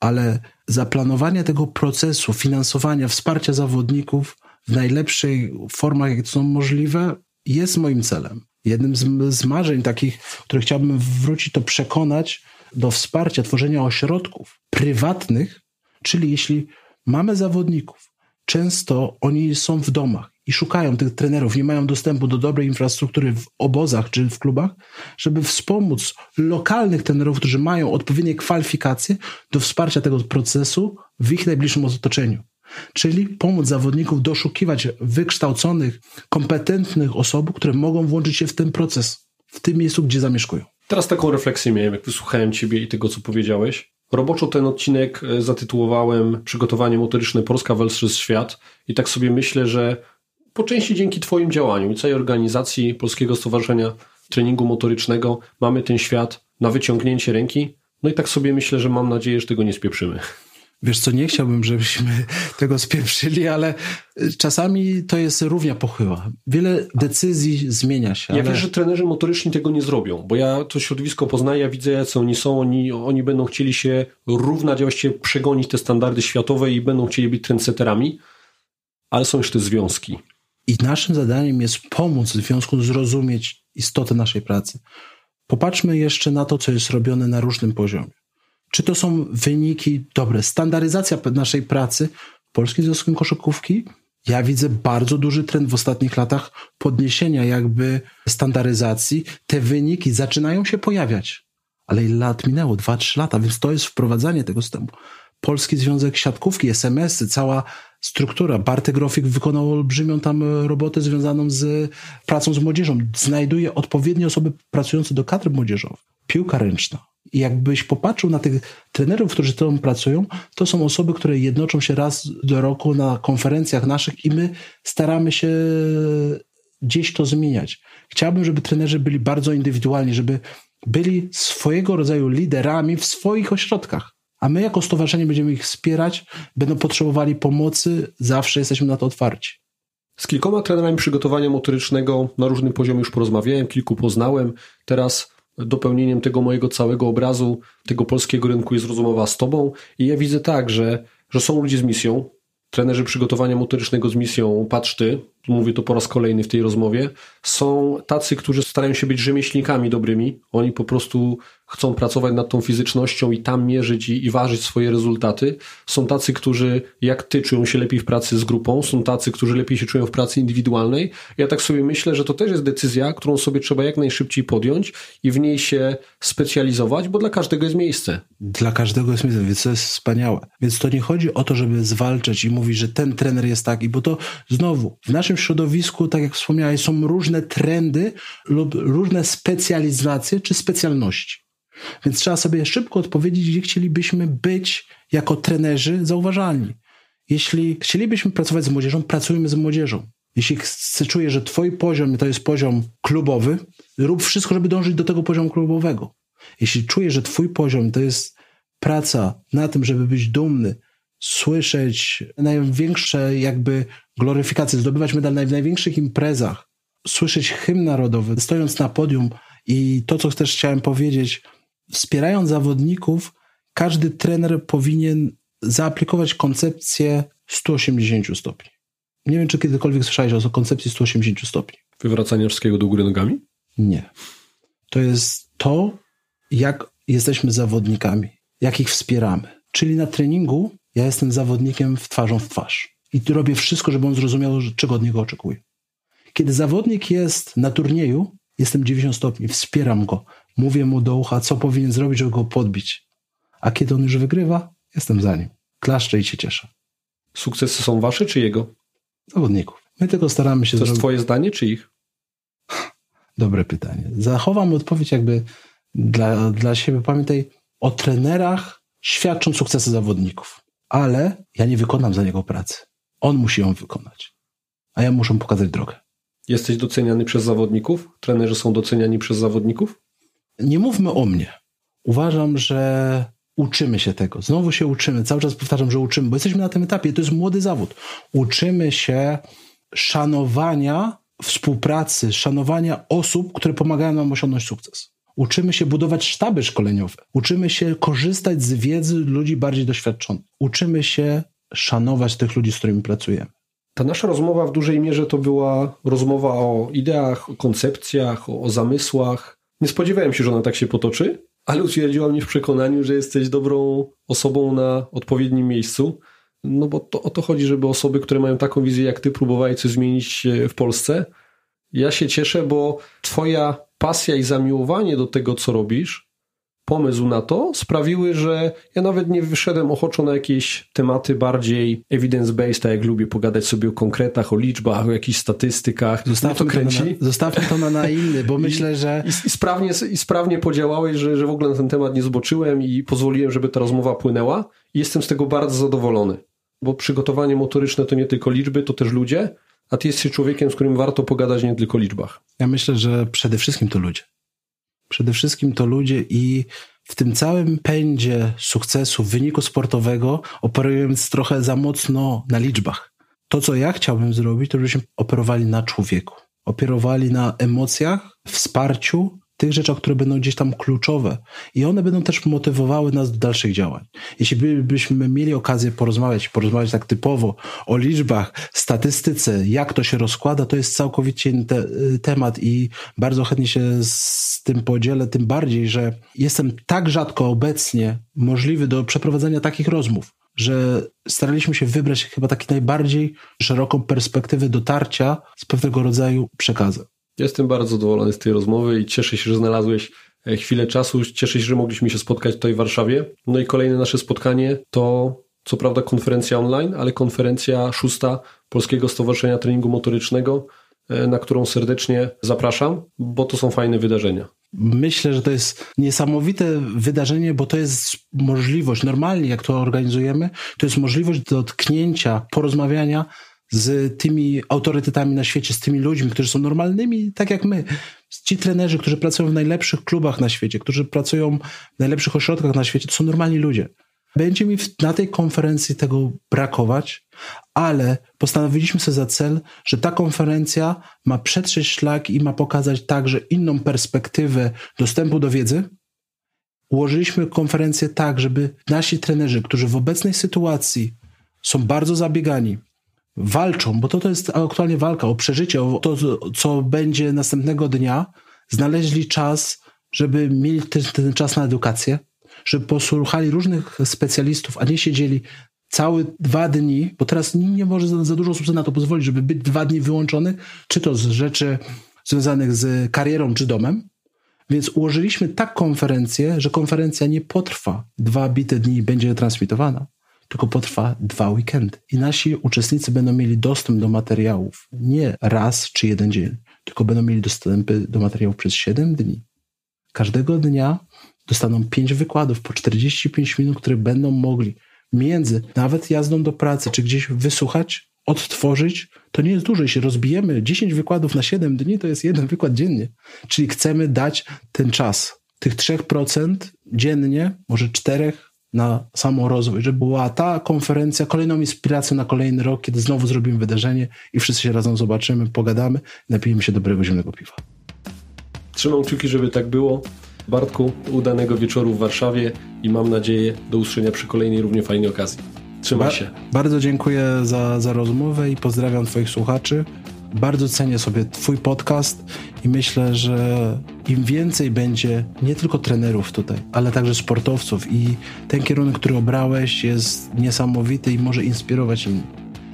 ale zaplanowanie tego procesu, finansowania, wsparcia zawodników w najlepszej formach, jakie są możliwe, jest moim celem. Jednym z, z marzeń takich, które chciałbym wrócić, to przekonać do wsparcia tworzenia ośrodków prywatnych, czyli jeśli mamy zawodników, często oni są w domach i szukają tych trenerów, nie mają dostępu do dobrej infrastruktury w obozach czy w klubach, żeby wspomóc lokalnych trenerów, którzy mają odpowiednie kwalifikacje do wsparcia tego procesu w ich najbliższym otoczeniu. Czyli pomóc zawodników doszukiwać wykształconych, kompetentnych osób, które mogą włączyć się w ten proces, w tym miejscu, gdzie zamieszkują. Teraz taką refleksję miałem, jak wysłuchałem Ciebie i tego, co powiedziałeś. Roboczo ten odcinek e, zatytułowałem Przygotowanie motoryczne Polska versus Świat i tak sobie myślę, że po części dzięki Twoim działaniu i całej organizacji Polskiego Stowarzyszenia Treningu Motorycznego mamy ten świat na wyciągnięcie ręki. No i tak sobie myślę, że mam nadzieję, że tego nie spieprzymy. Wiesz co, nie chciałbym, żebyśmy tego spieprzyli, ale czasami to jest równia pochyła. Wiele decyzji zmienia się. Ja ale... wiem, że trenerzy motoryczni tego nie zrobią, bo ja to środowisko poznaję, ja widzę, jacy oni są, oni, oni będą chcieli się równać, właściwie przegonić te standardy światowe i będą chcieli być trendsetterami, ale są jeszcze związki. I naszym zadaniem jest pomóc związku zrozumieć istotę naszej pracy. Popatrzmy jeszcze na to, co jest robione na różnym poziomie. Czy to są wyniki dobre? Standaryzacja naszej pracy w Polskim Związku Koszykówki Ja widzę bardzo duży trend w ostatnich latach podniesienia jakby standaryzacji. Te wyniki zaczynają się pojawiać. Ale ile lat minęło? Dwa, trzy lata, więc to jest wprowadzanie tego systemu. Polski Związek Siatkówki, SMS-y, cała struktura. Bartek Grofik wykonał olbrzymią tam robotę związaną z pracą z młodzieżą. Znajduje odpowiednie osoby pracujące do kadry młodzieżowej. Piłka ręczna. Jakbyś popatrzył na tych trenerów, którzy tam pracują, to są osoby, które jednoczą się raz do roku na konferencjach naszych i my staramy się gdzieś to zmieniać. Chciałbym, żeby trenerzy byli bardzo indywidualni, żeby byli swojego rodzaju liderami w swoich ośrodkach. A my jako stowarzyszenie będziemy ich wspierać, będą potrzebowali pomocy, zawsze jesteśmy na to otwarci. Z kilkoma trenerami przygotowania motorycznego na różnym poziomie już porozmawiałem, kilku poznałem. Teraz dopełnieniem tego mojego całego obrazu, tego polskiego rynku jest rozmowa z Tobą. I ja widzę tak, że, że są ludzie z misją, trenerzy przygotowania motorycznego z misją Patrz Ty, mówię to po raz kolejny w tej rozmowie, są tacy, którzy starają się być rzemieślnikami dobrymi. Oni po prostu chcą pracować nad tą fizycznością i tam mierzyć i, i ważyć swoje rezultaty. Są tacy, którzy jak ty czują się lepiej w pracy z grupą, są tacy, którzy lepiej się czują w pracy indywidualnej. Ja tak sobie myślę, że to też jest decyzja, którą sobie trzeba jak najszybciej podjąć i w niej się specjalizować, bo dla każdego jest miejsce. Dla każdego jest miejsce, więc to jest wspaniałe. Więc to nie chodzi o to, żeby zwalczać i mówić, że ten trener jest taki, bo to znowu w naszym środowisku, tak jak wspomniałeś, są różne trendy lub różne specjalizacje czy specjalności. Więc trzeba sobie szybko odpowiedzieć, gdzie chcielibyśmy być jako trenerzy zauważalni. Jeśli chcielibyśmy pracować z młodzieżą, pracujmy z młodzieżą. Jeśli czujesz, że twój poziom to jest poziom klubowy, rób wszystko, żeby dążyć do tego poziomu klubowego. Jeśli czujesz, że twój poziom to jest praca na tym, żeby być dumny, słyszeć największe jakby gloryfikacje, zdobywać medal na największych imprezach, słyszeć hymn narodowy, stojąc na podium i to, co też chciałem powiedzieć, wspierając zawodników, każdy trener powinien zaaplikować koncepcję 180 stopni. Nie wiem, czy kiedykolwiek słyszałeś o koncepcji 180 stopni. Wywracanie wszystkiego do góry nogami? Nie. To jest to, jak jesteśmy zawodnikami, jak ich wspieramy. Czyli na treningu ja jestem zawodnikiem w twarzą w twarz. I robię wszystko, żeby on zrozumiał, czego od niego oczekuję. Kiedy zawodnik jest na turnieju, jestem 90 stopni, wspieram go, mówię mu do ucha, co powinien zrobić, żeby go podbić. A kiedy on już wygrywa, jestem za nim. Klaszczę i się cieszę. Sukcesy są wasze czy jego? Zawodników. My tylko staramy się... To jest twoje zdanie czy ich? Dobre pytanie. Zachowam odpowiedź jakby dla, dla siebie. Pamiętaj, o trenerach świadczą sukcesy zawodników. Ale ja nie wykonam za niego pracy. On musi ją wykonać. A ja muszę pokazać drogę. Jesteś doceniany przez zawodników? Trenerzy są doceniani przez zawodników? Nie mówmy o mnie. Uważam, że uczymy się tego. Znowu się uczymy. Cały czas powtarzam, że uczymy, bo jesteśmy na tym etapie. To jest młody zawód. Uczymy się szanowania współpracy, szanowania osób, które pomagają nam osiągnąć sukces. Uczymy się budować sztaby szkoleniowe. Uczymy się korzystać z wiedzy ludzi bardziej doświadczonych. Uczymy się szanować tych ludzi, z którymi pracujemy. Ta nasza rozmowa w dużej mierze to była rozmowa o ideach, o koncepcjach, o, o zamysłach. Nie spodziewałem się, że ona tak się potoczy, ale utwierdziła mnie w przekonaniu, że jesteś dobrą osobą na odpowiednim miejscu. No bo to, o to chodzi, żeby osoby, które mają taką wizję jak ty, próbowały coś zmienić w Polsce. Ja się cieszę, bo twoja pasja i zamiłowanie do tego, co robisz, pomysł na to sprawiły, że ja nawet nie wyszedłem ochoczo na jakieś tematy bardziej evidence-based, tak jak lubię pogadać sobie o konkretach, o liczbach, o jakichś statystykach. Zostawmy to, kręci. to, na, zostawmy to na, na inny, bo myślę, że... I, i, sprawnie, I sprawnie podziałałeś, że, że w ogóle na ten temat nie zboczyłem i pozwoliłem, żeby ta rozmowa płynęła. I jestem z tego bardzo zadowolony, bo przygotowanie motoryczne to nie tylko liczby, to też ludzie, a ty jesteś człowiekiem, z którym warto pogadać nie tylko o liczbach. Ja myślę, że przede wszystkim to ludzie. Przede wszystkim to ludzie i w tym całym pędzie sukcesu, wyniku sportowego operując trochę za mocno na liczbach. To, co ja chciałbym zrobić, to żebyśmy operowali na człowieku. Operowali na emocjach, wsparciu, tych rzeczach, które będą gdzieś tam kluczowe i one będą też motywowały nas do dalszych działań. Jeśli byśmy mieli okazję porozmawiać, porozmawiać tak typowo o liczbach, statystyce, jak to się rozkłada, to jest całkowicie inny te, temat i bardzo chętnie się z tym podzielę, tym bardziej, że jestem tak rzadko obecnie możliwy do przeprowadzenia takich rozmów. że staraliśmy się wybrać chyba taki najbardziej szeroką perspektywę dotarcia z pewnego rodzaju przekazem. Jestem bardzo zadowolony z tej rozmowy i cieszę się, że znalazłeś e, chwilę czasu. Cieszę się, że mogliśmy się spotkać tutaj w Warszawie. No i kolejne nasze spotkanie to co prawda konferencja online, ale konferencja szósta Polskiego Stowarzyszenia Treningu Motorycznego, e, na którą serdecznie zapraszam, bo to są fajne wydarzenia. Myślę, że to jest niesamowite wydarzenie, bo to jest możliwość, normalnie jak to organizujemy, to jest możliwość dotknięcia, porozmawiania z tymi autorytetami na świecie, z tymi ludźmi, którzy są normalnymi, tak jak my. Ci trenerzy, którzy pracują w najlepszych klubach na świecie, którzy pracują w najlepszych ośrodkach na świecie, to są normalni ludzie. Będzie mi na tej konferencji tego brakować, ale postanowiliśmy sobie za cel, że ta konferencja ma przetrzeć szlak i ma pokazać także inną perspektywę dostępu do wiedzy. Ułożyliśmy konferencję tak, żeby nasi trenerzy, którzy w obecnej sytuacji są bardzo zabiegani, walczą, bo to, to jest aktualnie walka o przeżycie, o to, co będzie następnego dnia, znaleźli czas, żeby mieli ten, ten czas na edukację, żeby posłuchali różnych specjalistów, a nie siedzieli całe dwa dni, bo teraz nie może za, za dużo osób na to pozwolić, żeby być dwa dni wyłączonych, czy to z rzeczy związanych z karierą czy domem. Więc ułożyliśmy tak konferencję, że konferencja nie potrwa. Dwa bite dni i będzie transmitowana, tylko potrwa dwa weekendy. I nasi uczestnicy będą mieli dostęp do materiałów nie raz czy jeden dzień, tylko będą mieli dostępy do materiałów przez siedem dni. Każdego dnia dostaną pięć wykładów po 45 minut, które będą mogli między nawet jazdą do pracy czy gdzieś wysłuchać, odtworzyć. To nie jest dużo. Jeśli rozbijemy 10 wykładów na 7 dni, to jest jeden wykład dziennie. Czyli chcemy dać ten czas, tych 3% dziennie, może 4% na samorozwój, żeby była ta konferencja kolejną inspiracją na kolejny rok, kiedy znowu zrobimy wydarzenie i wszyscy się razem zobaczymy, pogadamy, napijemy się dobrego zimnego piwa. Trzymam kciuki, żeby tak było. Bartku, udanego wieczoru w Warszawie i mam nadzieję do usłyszenia przy kolejnej równie fajnej okazji. Trzymaj ba się. Bardzo dziękuję za, za rozmowę i pozdrawiam Twoich słuchaczy. Bardzo cenię sobie Twój podcast i myślę, że im więcej będzie nie tylko trenerów tutaj, ale także sportowców i ten kierunek, który obrałeś jest niesamowity i może inspirować innych.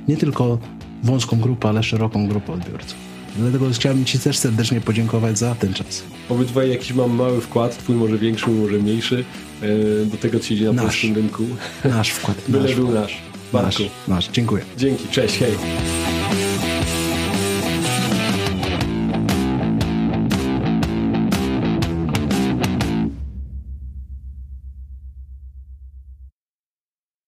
Nie tylko wąską grupę, ale szeroką grupę odbiorców. Dlatego chciałbym Ci też serdecznie podziękować za ten czas. Obydwaj jakiś mam mały wkład, twój może większy, może mniejszy, e, do tego, co idzie na nasz. polskim rynku. Nasz wkład. Byle nasz był nasz. Barku. Nasz, nasz. Dziękuję. Dzięki, cześć, hej.